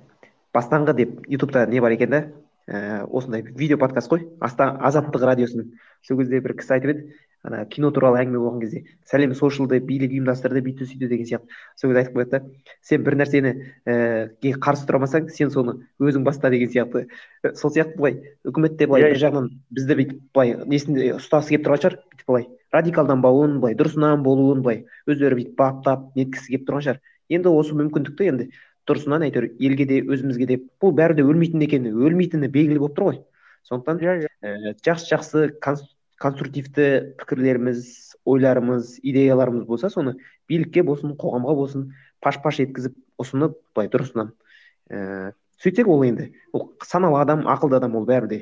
бастаңғы деп ютубта не бар екен да? Ііі осындай видео подкаст қой. Аста- азаттық радиосының сол кезде бір кісі айтып еді. Ана кино туралы әңгіме болған кезде сәлем сошалды билік ұйымдастырды бүйті сөйті деген сияқты. Сол кезде айтып қояды да сен бір нәрсені ііі қарсы тұра алмасаң сен соны өзің баста деген сияқты. Сол сияқты былай үкімет те былай Иә, бір жағынан бізді бүйтіп былай несінде ұстағысы келіп тұрған шығар. Бүйтіп былай радикалданбауын былай дұрысынан болуын былай өздері бүйтіп баптап неткісі келіп тұрған шығар. Енді осы мүмкіндікті енді дұрысынан әйтеуір елге де өзімізге де бұл бәрі де өлмейтін екені өлмейтіні белгілі болып тұр ғой. Сондықтан ііі жақсы жақсы конс- конструктивті пікірлеріміз ойларымыз идеяларымыз болса соны билікке болсын қоғамға болсын паш паш еткізіп ұсынып былай дұрысынан ііі сөйтсек ол енді ол саналы адам ақылды адам ол бәрі де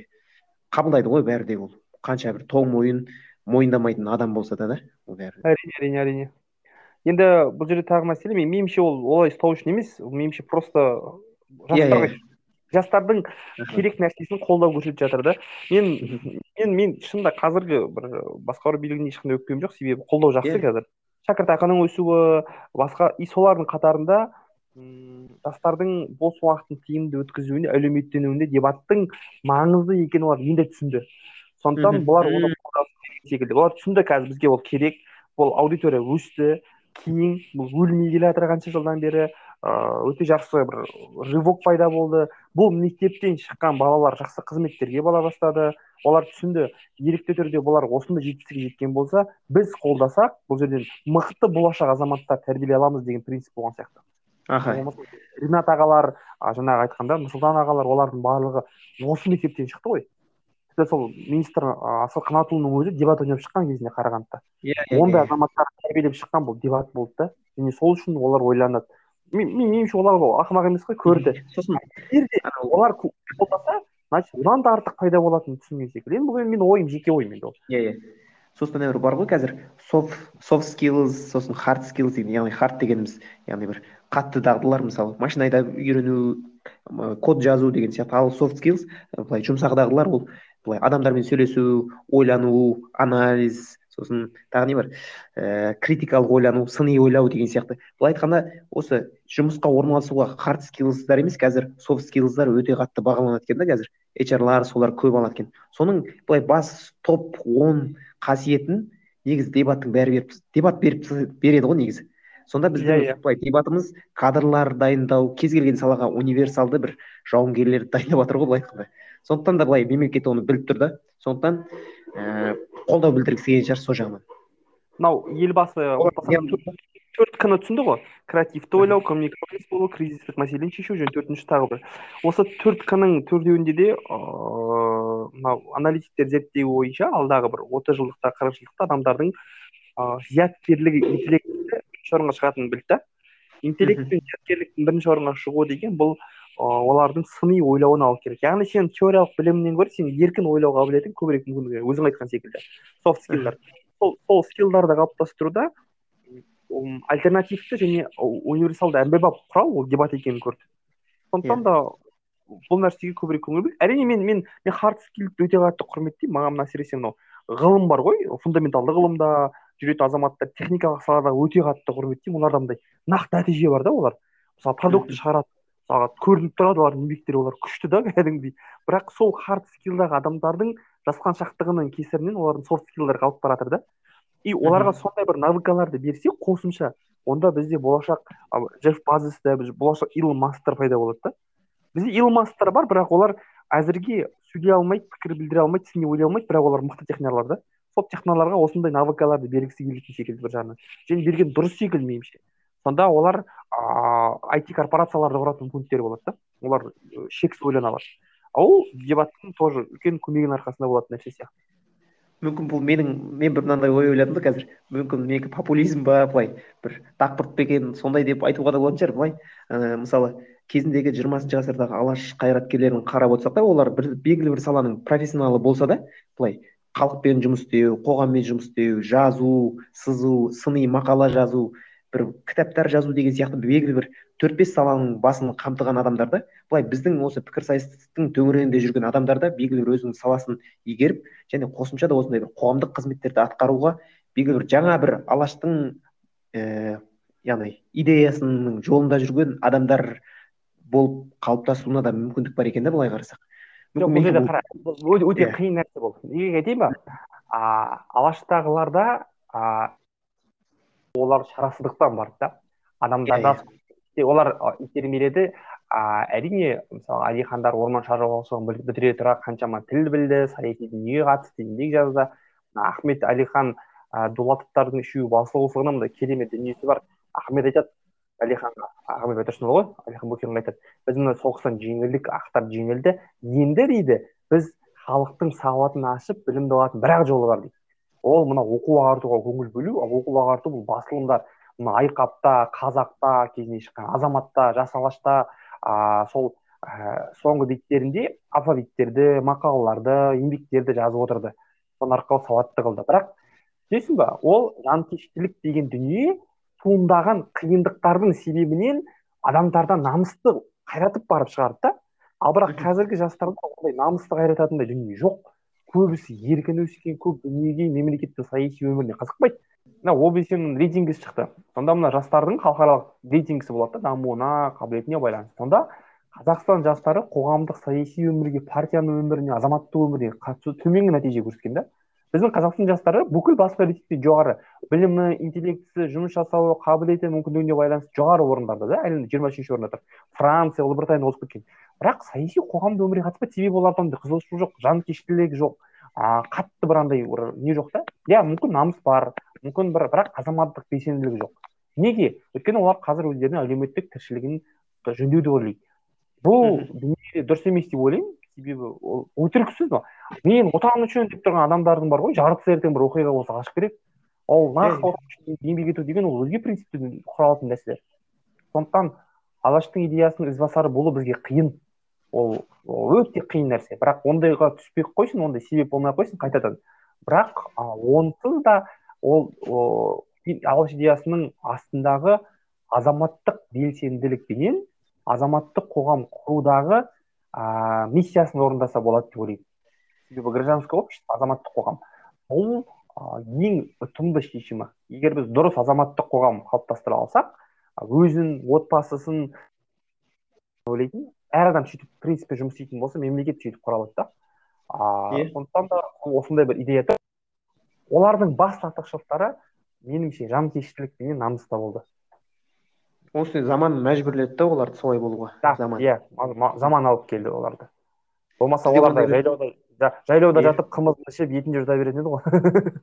қабылдайды ғой бәрі де ол. Қанша бір тоң мойын мойындамайтын адам болса да да ол бәрі әрине әрине әрине. Енді бұл жерде тағы мәселе мен меніңше ол олай ұстау үшін емес. Ол меніңше просто иә иә. жастардың керек нәрсесін қолдау көрсетіп жатыр да. Мен мен мен шынында қазіргі бір басқару билігіне ешқандай өкпем жоқ. Себебі қолдау жақсы Иә. қазір. Шәкіртақының өсуі басқа и солардың қатарында жастардың бос уақытын тиімді өткізуіне әлеуметтенуінде дебаттың маңызды екенін олар енді түсінді. Сондықтан бұлар оны секілді. Олар түсінді қазір бізге ол керек. Бұл аудитория өсті. Кейін бұл өлмей келе жатыр қанша жылдан бері ыыы өте жақсы бір рывок пайда болды. Бұл мектептен шыққан балалар жақсы қызметтерге бара бастады. Олар түсінді ерікті түрде бұлар осындай жетістікке жеткен болса біз қолдасақ бұл жерден мықты болашақ азаматтар тәрбиелей аламыз деген принцип болған сияқты. Аха. Ринат ағалар жаңағы айтқанда нұрсұлтан ағалар олардың барлығы осы мектептен шықты ғой. Тіпті сол министр а, асқар қанатұлының өзі дебат ойнап шыққан кезінде қарағандыда. Иә ондай азаматтар тәрбиелеп шыққан бұл дебат болды да. Және сол үшін олар ойланады. Меніңше олар ақымақ емес қой көрді. Сосын егер де олар қолдаса значит одан да артық пайда болатынын түсінген секілді енді бұл менің ойым жеке ойым енді ол. Иә иә сосын ана бар ғой қазір. Софт софт скиллз сосын хард скиллз деген яғни хард дегеніміз яғни бір қатты дағдылар мысалы. Машина айдап үйрену код жазу деген сияқты. Ал софт скиллз былай жұмсақ дағдылар ол. Былай адамдармен сөйлесу ойлану анализ сосын тағы не бар? Ііі критикалық ойлану сыни ойлау деген сияқты. Былай айтқанда осы жұмысқа орналасуға хард скиллздар емес қазір софт скиллздар өте қатты бағаланады екен да қазір. HR-лар солар көп алады екен. Соның былай бас топ он қасиетін негізі дебаттың бәрі беріп дебат беріп береді ғой негізі. Сонда біздің yeah, yeah. былай дебатымыз кадрлар дайындау кез келген салаға универсалды бір жауынгерлерді дайындап жатыр ғой былай айтқанда. Сондықтан да былай мемлекет оны біліп тұр да. Сондықтан ііі қолдау білдіргісі келген шығар сол жағынан. Мынау елбасы төрт к ны түсінді ғой. Креативті ойлау коммуникабельность болу кризистік мәселені шешу және төртінші тағы бір. Осы төрт к ның төртеуінде де ыыы мынау аналитиктер зерттеуі бойынша алдағы бір отыз жылдықта қырық жылдықта адамдардың ыыы зияткерлігі интеллекті бірінші орынға шығатынын білді да. Интеллект пен зияткерліктің бірінші орынға шығуы деген бұл олардың сыни ойлауына алып келеді яғни сен теориялық білімнен гөрі сен еркін ойлау қабілетің көбірек мүмкіндік өзің айтқан секілді. Софт скиллдар сол сол скиллдарды қалыптастыруда альтернативті және универсалды әмбебап құрал ол дебат екенін көрді сондықтан да бұл нәрсеге көбірек көңіл бөл әрине мен мен мен хард скиллді өте қатты құрметтеймін. Маған мына әсіресе мынау ғылым бар ғой. Фундаменталды ғылымда жүретін азаматтар техникалық салада өте қатты құрметтеймін. Оларда мындай нақты нәтиже бар да олар. Мысалы продукт шығарады. Мысалға көрініп тұрады олардың еңбектері олар күшті да кәдімгідей. Бірақ сол хард скиллдағы адамдардың жасқаншақтығының кесірінен олардың софт скиллдары қалып бара жатыр да. И оларға сондай бір навыкаларды берсе қосымша онда бізде болашақ джефф базосты болашақ илон масктар пайда болады да. Бізде илон масктар бар бірақ олар әзірге сөйлей алмайды пікір білдіре алмайды сыни ойлай алмайды бірақ олар мықты технарлар да. Сол техноларға осындай навыкаларды бергісі келетін секілді бір жағынан. Және берген дұрыс секілді меніңше. Сонда олар ыыы айти корпорацияларды құратын мүмкіндіктері болады да. Олар шексіз ойлана алады ол дебаттың тоже үлкен көмегінің арқасында болатын нәрсе сияқты. Мүмкін бұл менің мен бір мынандай ой ойладым да қазір. Мүмкін менікі популизм ба былай? Бір дақпырт па екен сондай деп айтуға да болатын шығар былай. Ә, мысалы кезіндегі жиырмасыншы ғасырдағы алаш қайраткерлерін қарап отырсақ та олар бір белгілі бір саланың профессионалы болса да былай халықпен жұмыс істеу қоғаммен жұмыс істеу жазу сызу сыни мақала жазу бір кітаптар жазу деген сияқты белгілі бір төрт бес саланың басын қамтыған адамдарда былай біздің осы пікірсайыстың төңірегінде жүрген адамдарда белгілі бір өзінің саласын игеріп және қосымша да осындай бір қоғамдық қызметтерді атқаруға белгілі бір жаңа бір алаштың ііі яғни идеясының жолында жүрген адамдар болып қалыптасуына да мүмкіндік бар екен да былай қарасақ. Жоқ бұл жерде қара өте иә. қиын нәрсе болды. Неге айтайын ба? Алаштағыларда олар шарасыздықтан барды да. Адамдарда иә, иә. олар итермеледі. А әрине мысалы әлихандар орман шаруашылығын бітіре тұра қаншама тіл білді саяси дүниеге қатысты еңбек жазды. Ахмет әлихан дулатовтардың үшеуі басылғысығының мындай керемет дүниесі бар. Ахмет айтады әлиханға ахмет байтұрсынұлы ғой әлихан бөкейханға айтады біз мына соғыстан жеңілдік ақтар жеңілді. Енді дейді біз халықтың сауатын ашып білімді алатын бір ақ жолы бар дейді. Ол мына оқу ағартуға көңіл бөлу ал оқу ағарту бұл басылымдар мына айқапта қазақта кезінде шыққан азаматта жас алашта ә, сол ә, соңғы беттерінде алфавиттерді мақалаларды еңбектерді жазып отырды. Соның арқылы сауатты қылды бірақ білесің ба ол жанкештілік деген дүние туындаған қиындықтардың себебінен адамдардан намысты қайратып барып шығарды да. Ал бірақ қазіргі жастарда ондай намысты қайрататындай дүние жоқ. Көбісі еркін өскен көп дүниеге мемлекеттің саяси өміріне қызықпайды. Мына обсмнің рейтингісі шықты. Сонда мына жастардың халықаралық рейтингісі болады да дамуына қабілетіне байланысты. Сонда қазақстан жастары қоғамдық саяси өмірге партияның өміріне азаматтық өміріне қатысу төменгі нәтиже көрсеткен да. Біздің қазақстан жастары бүкіл басқа рейтингте жоғары білімі интеллектісі жұмыс жасау қабілеті мүмкіндігіне байланысты жоғары орындарда да әлемде жиырма үшінші орында тұр. Франция ұлыбритания озып кеткен бірақ саяси қоғамдық өмірге қатыспайды себебі оларда ондай қызығушылық жоқ жанкештілік жоқ. А қатты бір андай бір не жоқ та? Иә мүмкін намыс бар мүмкін бір бірақ азаматтық белсенділік жоқ. Неге? Өйткені олар қазір өздерінің әлеуметтік тіршілігін жөндеуді ойлайды. Бұл дүние дұрыс емес деп ойлаймын. Себебі ол өтірік сөз ба? Мен отан үшін деп тұрған адамдардың бар ғой жартысы ертең бір оқиға болса қашып кетеді ол нақты еңбек ету деген ол өзге принциптен құралатын нәрсе сондықтан алаштың идеясының ізбасары болу бізге қиын. Ол, ол өте қиын нәрсе. Бірақ ондайға түспей ақ қойсын ондай себеп болмай ақ қойсын қайтадан. Бірақ а, онсыз да ол о, и- алаш идеясының астындағы азаматтық белсенділікпенен азаматтық қоғам құрудағы а, миссиясын орындаса болады деп ойлаймын. Себебі гражданское общество азаматтық қоғам. Бұл а, ең ұтымды шешімі. Егер біз дұрыс азаматтық қоғам қалыптастыра алсақ өзін отбасысын ойлайтын әр адам сөйтіп в принципе жұмыс істейтін болса мемлекет сөйтіп құра алады да. А, Иә. сондықтан да осындай бір идея олардың басты артықшылықтары меніңше жанкештілік пенен намыста болды. Үстіне заман мәжбүрледі да оларды солай болуға да заман. иә ма- ма- заман алып келді оларды. Болмаса олар да жайлауда жа- жайлауда жатып қымызын ішіп етінде жұта беретін еді ғой.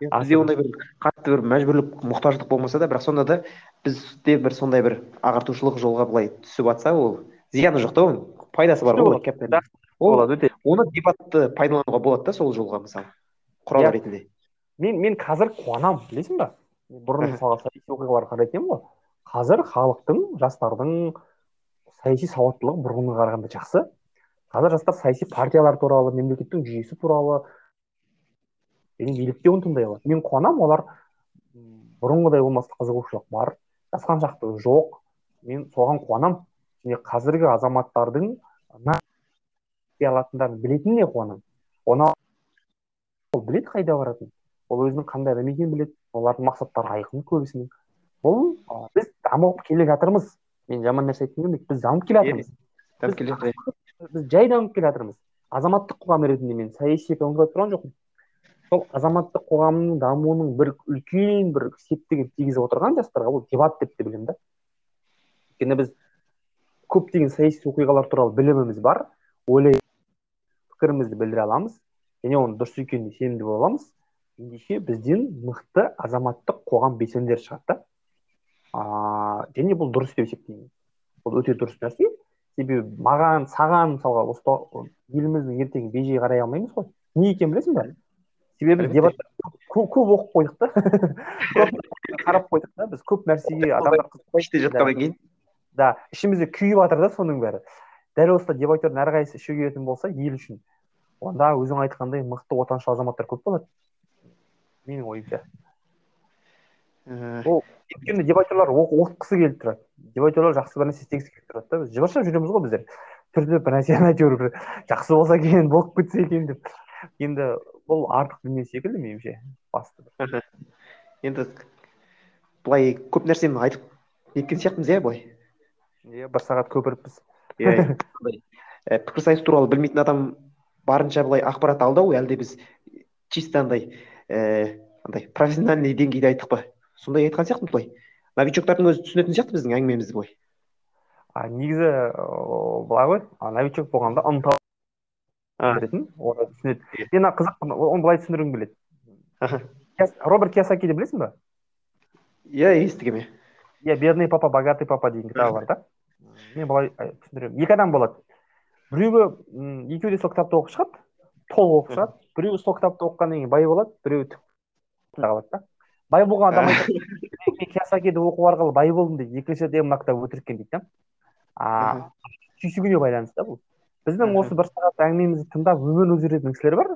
Бізде ондай бір қатты бір мәжбүрлік мұқтаждық болмаса да бірақ сонда да бізде бір сондай бір ағартушылық жолға былай түсіп жатса ол зияны жоқ та оның пайдасы бар ғой Болады. оны дебатты пайдалануға болады да сол жолға мысалы құрал Иә. ретінде. Мен мен қазір қуанамын білесің ба бұрын мысалға саяси оқиғаларға қарайтын едім ғой. Қазір халықтың жастардың саяси сауаттылығы бұрынға қарағанда жақсы. Қазір жастар саяси партиялар туралы мемлекеттің жүйесі туралы және еліктеуін тыңдай алады. Мен қуанамын олар бұрынғыдай болмаса қызығушылық бар жасқаншақтығы жоқ. Мен соған қуанамын және қазіргі азаматтардың алатындарын білетініне қуанамын оны ол біледі қайда баратынын. Ол өзінің қандай адам екенін біледі. Олардың мақсаттары айқын көбісінің. Бұл біз дамып келе жатырмыз мен жаман нәрсе айтқым келмейді біз дамып келе жатырмыз Дамып келе жатыр, біз жай дамып келе жатырмыз азаматтық қоғам ретінде мен саяси экономика айтып тұрған жоқпын сол азаматтық қоғамның дамуының бір үлкен бір септігін тигізіп отырған жастарға бұл дебат деп те білемін да өйткені біз көптеген саяси оқиғалар туралы біліміміз бар ойлай пікірімізді білдіре аламыз және оның дұрыс екеніне сенімді бола аламыз ендеше бізден мықты азаматтық қоғам белсенділері шығады да а, және бұл дұрыс деп есептеймін. Бұл өте дұрыс нәрсе. Себебі маған саған мысалға осы еліміздің ертеңі бей жай қарай алмаймыз ғой. Не екенін білесің ба себебі біз дебаттар көп, оқып қойдық та. Қарап қойдық та. Біз көп нәрсеге адамдар іште жатқаннан кейін да ішімізде күйіп жатыр да соның бәрі. Дәл осы дебатердің әрқайсысы іші күйетін болса ел үшін. Онда өзің айтқандай мықты отаншыл азаматтар көп болады. Менің ойымша. Э, өйткені дебатерлар оқытқысы келіп тұрады. Дебатерлар жақсы бір нәрсе істегісі келіп тұрады да. Біз жыбыршып жүреміз ғой біздер. Түртіп бір нәрсені әйтеуір бір жақсы болса екен болып кетсе екен деп. Енді бұл артық дүние секілді меніңше. Басты енді былай көп нәрсені айтып неткен сияқтымыз иә былай? Иә бір сағат көпіріппіз. Иә иә. Э, пікірсайыс туралы білмейтін адам барынша былай ақпарат алды ау әлде біз чисто андай ііі андай профессиональный деңгейде айттық па? Сондай айтқан сияқтымыз былай новичоктардың өзі түсінетін сияқты біздің әңгімемізді былай а негізі былай ғой новичок болғанда ынта А. беретін оны түсінеді мен қызық оны былай түсіндіргім келеді роберт киясакиді білесің ба иә естігем иә иә бедный папа богатый папа деген кітабы бар да мен былай ай, түсіндіремін екі адам болады біреуі екеуі де сол кітапты оқып шығады толық оқып шығады біреуі сол кітапты оқығаннан кейін бай болады біреуі қалады да бай болған адам айтады мен киясакиді оқу арқылы бай болдым дейді. Екіншіде мына кітап өтірік екен дейді да түйсігіне байланысты бұл. Біздің осы бір сағат әңгімемізді тыңдап өмірін өзгеретін кісілер бар.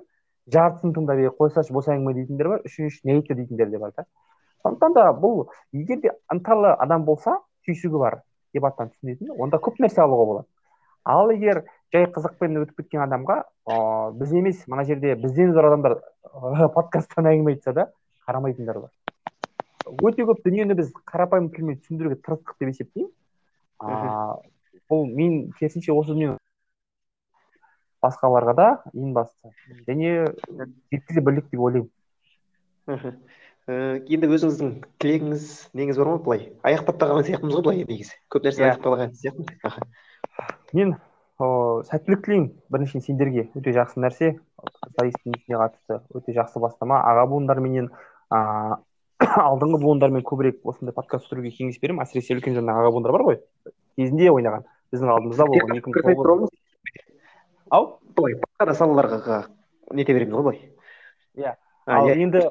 Жартысын тыңдап е қойсайшы бос әңгіме дейтіндер бар. Үшінші не айтты дейтіндер де бар да. Сондықтан да бұл егер де ынталы адам болса түйсігі бар дебаттан түсінетін онда көп нәрсе алуға болады. Ал егер жай қызықпен өтіп кеткен адамға ыыы біз емес мына жерде бізден зор адамдар ыыы, подкасттан әңгіме айтса да қарамайтындар бар. Өте көп дүниені біз қарапайым тілмен түсіндіруге тырыстық деп есептеймін. Бұл мен керісінше осы дүниені басқаларға да ең бастысы. Және жеткізе білдік деп ойлаймын. Мхм. Э, енді өзіңіздің тілегіңіз неңіз бар ма былай? Аяқтап та қалған сияқтымыз ғой былай негізі. Көп нәрсе Иә. айтып қалған сияқтымыз мен ыыы сәттілік тілеймін біріншіден сендерге. Өте жақсы нәрсе. Қатысты өте жақсы бастама. Аға буындарменен ыыы алдыңғы буындармен көбірек осындай подкаст түсіруге кеңес беремін. әсіресе үлкен жаңағы аға буындар бар ғой. Кезінде ойнаған. Біздің алдымызда болған екі мың тоғыз. Ау? Былай басқа салаларға нете береміз ғой былай. Иә. Ал енді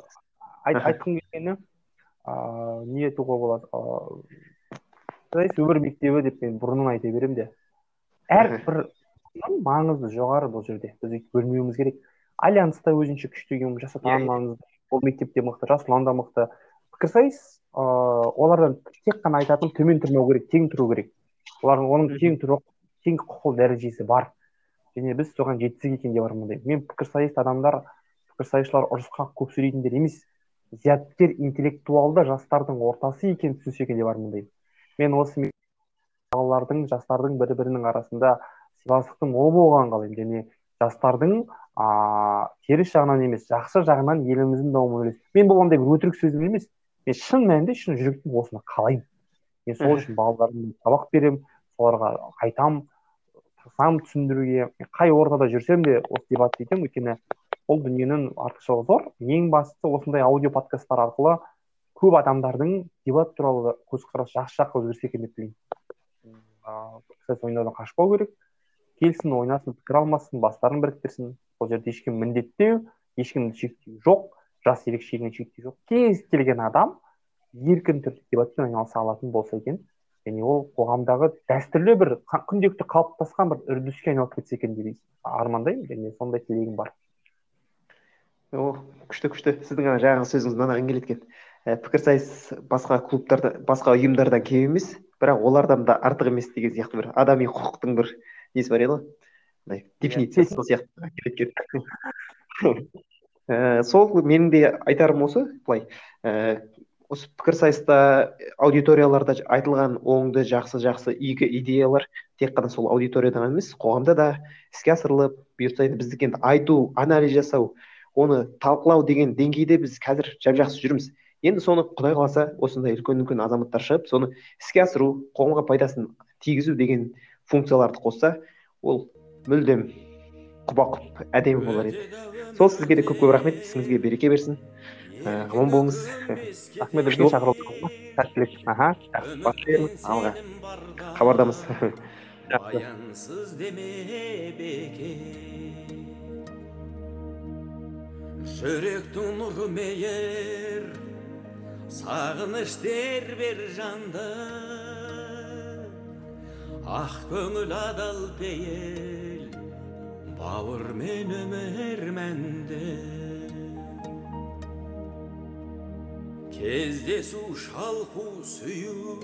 айтқым келгені ыыы не айтуға болады? Ыыы өмір мектебі деп мен бұрыннан айта беремін де. Әрбір маңызы жоғары бұл жерде. Біз өйтіп бөлмеуіміз керек. Альянс та өзінше күшті екен жасап иә, иә. Ол мектеп те мықты жасұлан да мықты. Пікірсайыс ыыы олардан тек қана айтатыным төмен тұрмау керек тең тұру керек. Олардың оның тең тұру тең құқық дәрежесі бар. Және біз соған жетсек екен деп армандаймын. Мен пікірсайыс адамдар пікірсайысшылар ұрысқа көп сөйлейтіндер емес зияткер интеллектуалды жастардың ортасы екенін түсінсе екен деп армандаймын. Мен осы балалардың жастардың бір бірінің арасында сыйластықтың мол болғанын қалаймын. Және жастардың а теріс жағынан емес жақсы жағынан еліміздің дамуын ойлайсыз мен бұл андай бір өтірік сөзім емес мен шын мәнінде шын жүректен осыны қалаймын. Мен сол үшін балаларыма сабақ беремін соларға айтамын тырысамын түсіндіруге қай ортада жүрсем де осы дебатты етемін. Өйткені бұл дүниенің артықшылығы зор. Ең бастысы осындай аудио подкасттар арқылы көп адамдардың дебат туралы көзқарасы жақсы жаққа өзгерсе екен деп тілеймін ойнаудан қашпау керек. Келсін ойнасын пікір алмасын бастарын біріктірсін. Ол жерде ешкім міндеттеу ешкімді шектеу жоқ жас ерекшелігін шектеу жоқ. Кез келген адам еркін түрде дебатпен айналыса алатын болса екен. Және ол қоғамдағы дәстүрлі бір күнделікті қалыптасқан бір үрдіске айналып кетсе екен деп армандаймын. Және сондай тілегім бар. О күшті күшті. Сіздің ана жаңағы сөзіңіз мынаған келеді екен ә, пікірсайыс басқа клубтарда басқа ұйымдардан кем емес бірақ олардан да артық емес деген сияқты бір адами құқықтың бір несі бар еді ғой дефинициясы сол сияқты сол менің де айтарым осы былай. Ә, осы пікірсайыста аудиторияларда айтылған оңды жақсы жақсы игі идеялар тек қана сол аудиторияда емес қоғамда да іске асырылып бұйыртса енді біздікі енді айту анализ жасау оны талқылау деген деңгейде біз қазір жап жақсы жүрміз. Енді соны құдай қаласа осындай үлкен үлкен азаматтар шығып соны іске асыру қоғамға пайдасын тигізу деген функцияларды қосса ол мүлдем құба құп әдемі болар еді. Сол сізге де көп көп рахмет. Ісіңізге береке берсін. Ә, аман болыңыз. Сәттілік. Аха алға. Хабардамыз. Баянсыз деме бекер жүректің нұры мейір сағыныш тербер жанды. Ақ көңіл адал пейіл бауыр мен өмір мәнді кездесу шалқу сүю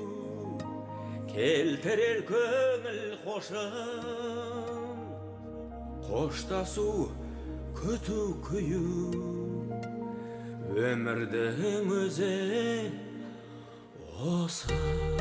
келтірер көңіл қошын қоштасу күту күю өмірдің өзі осы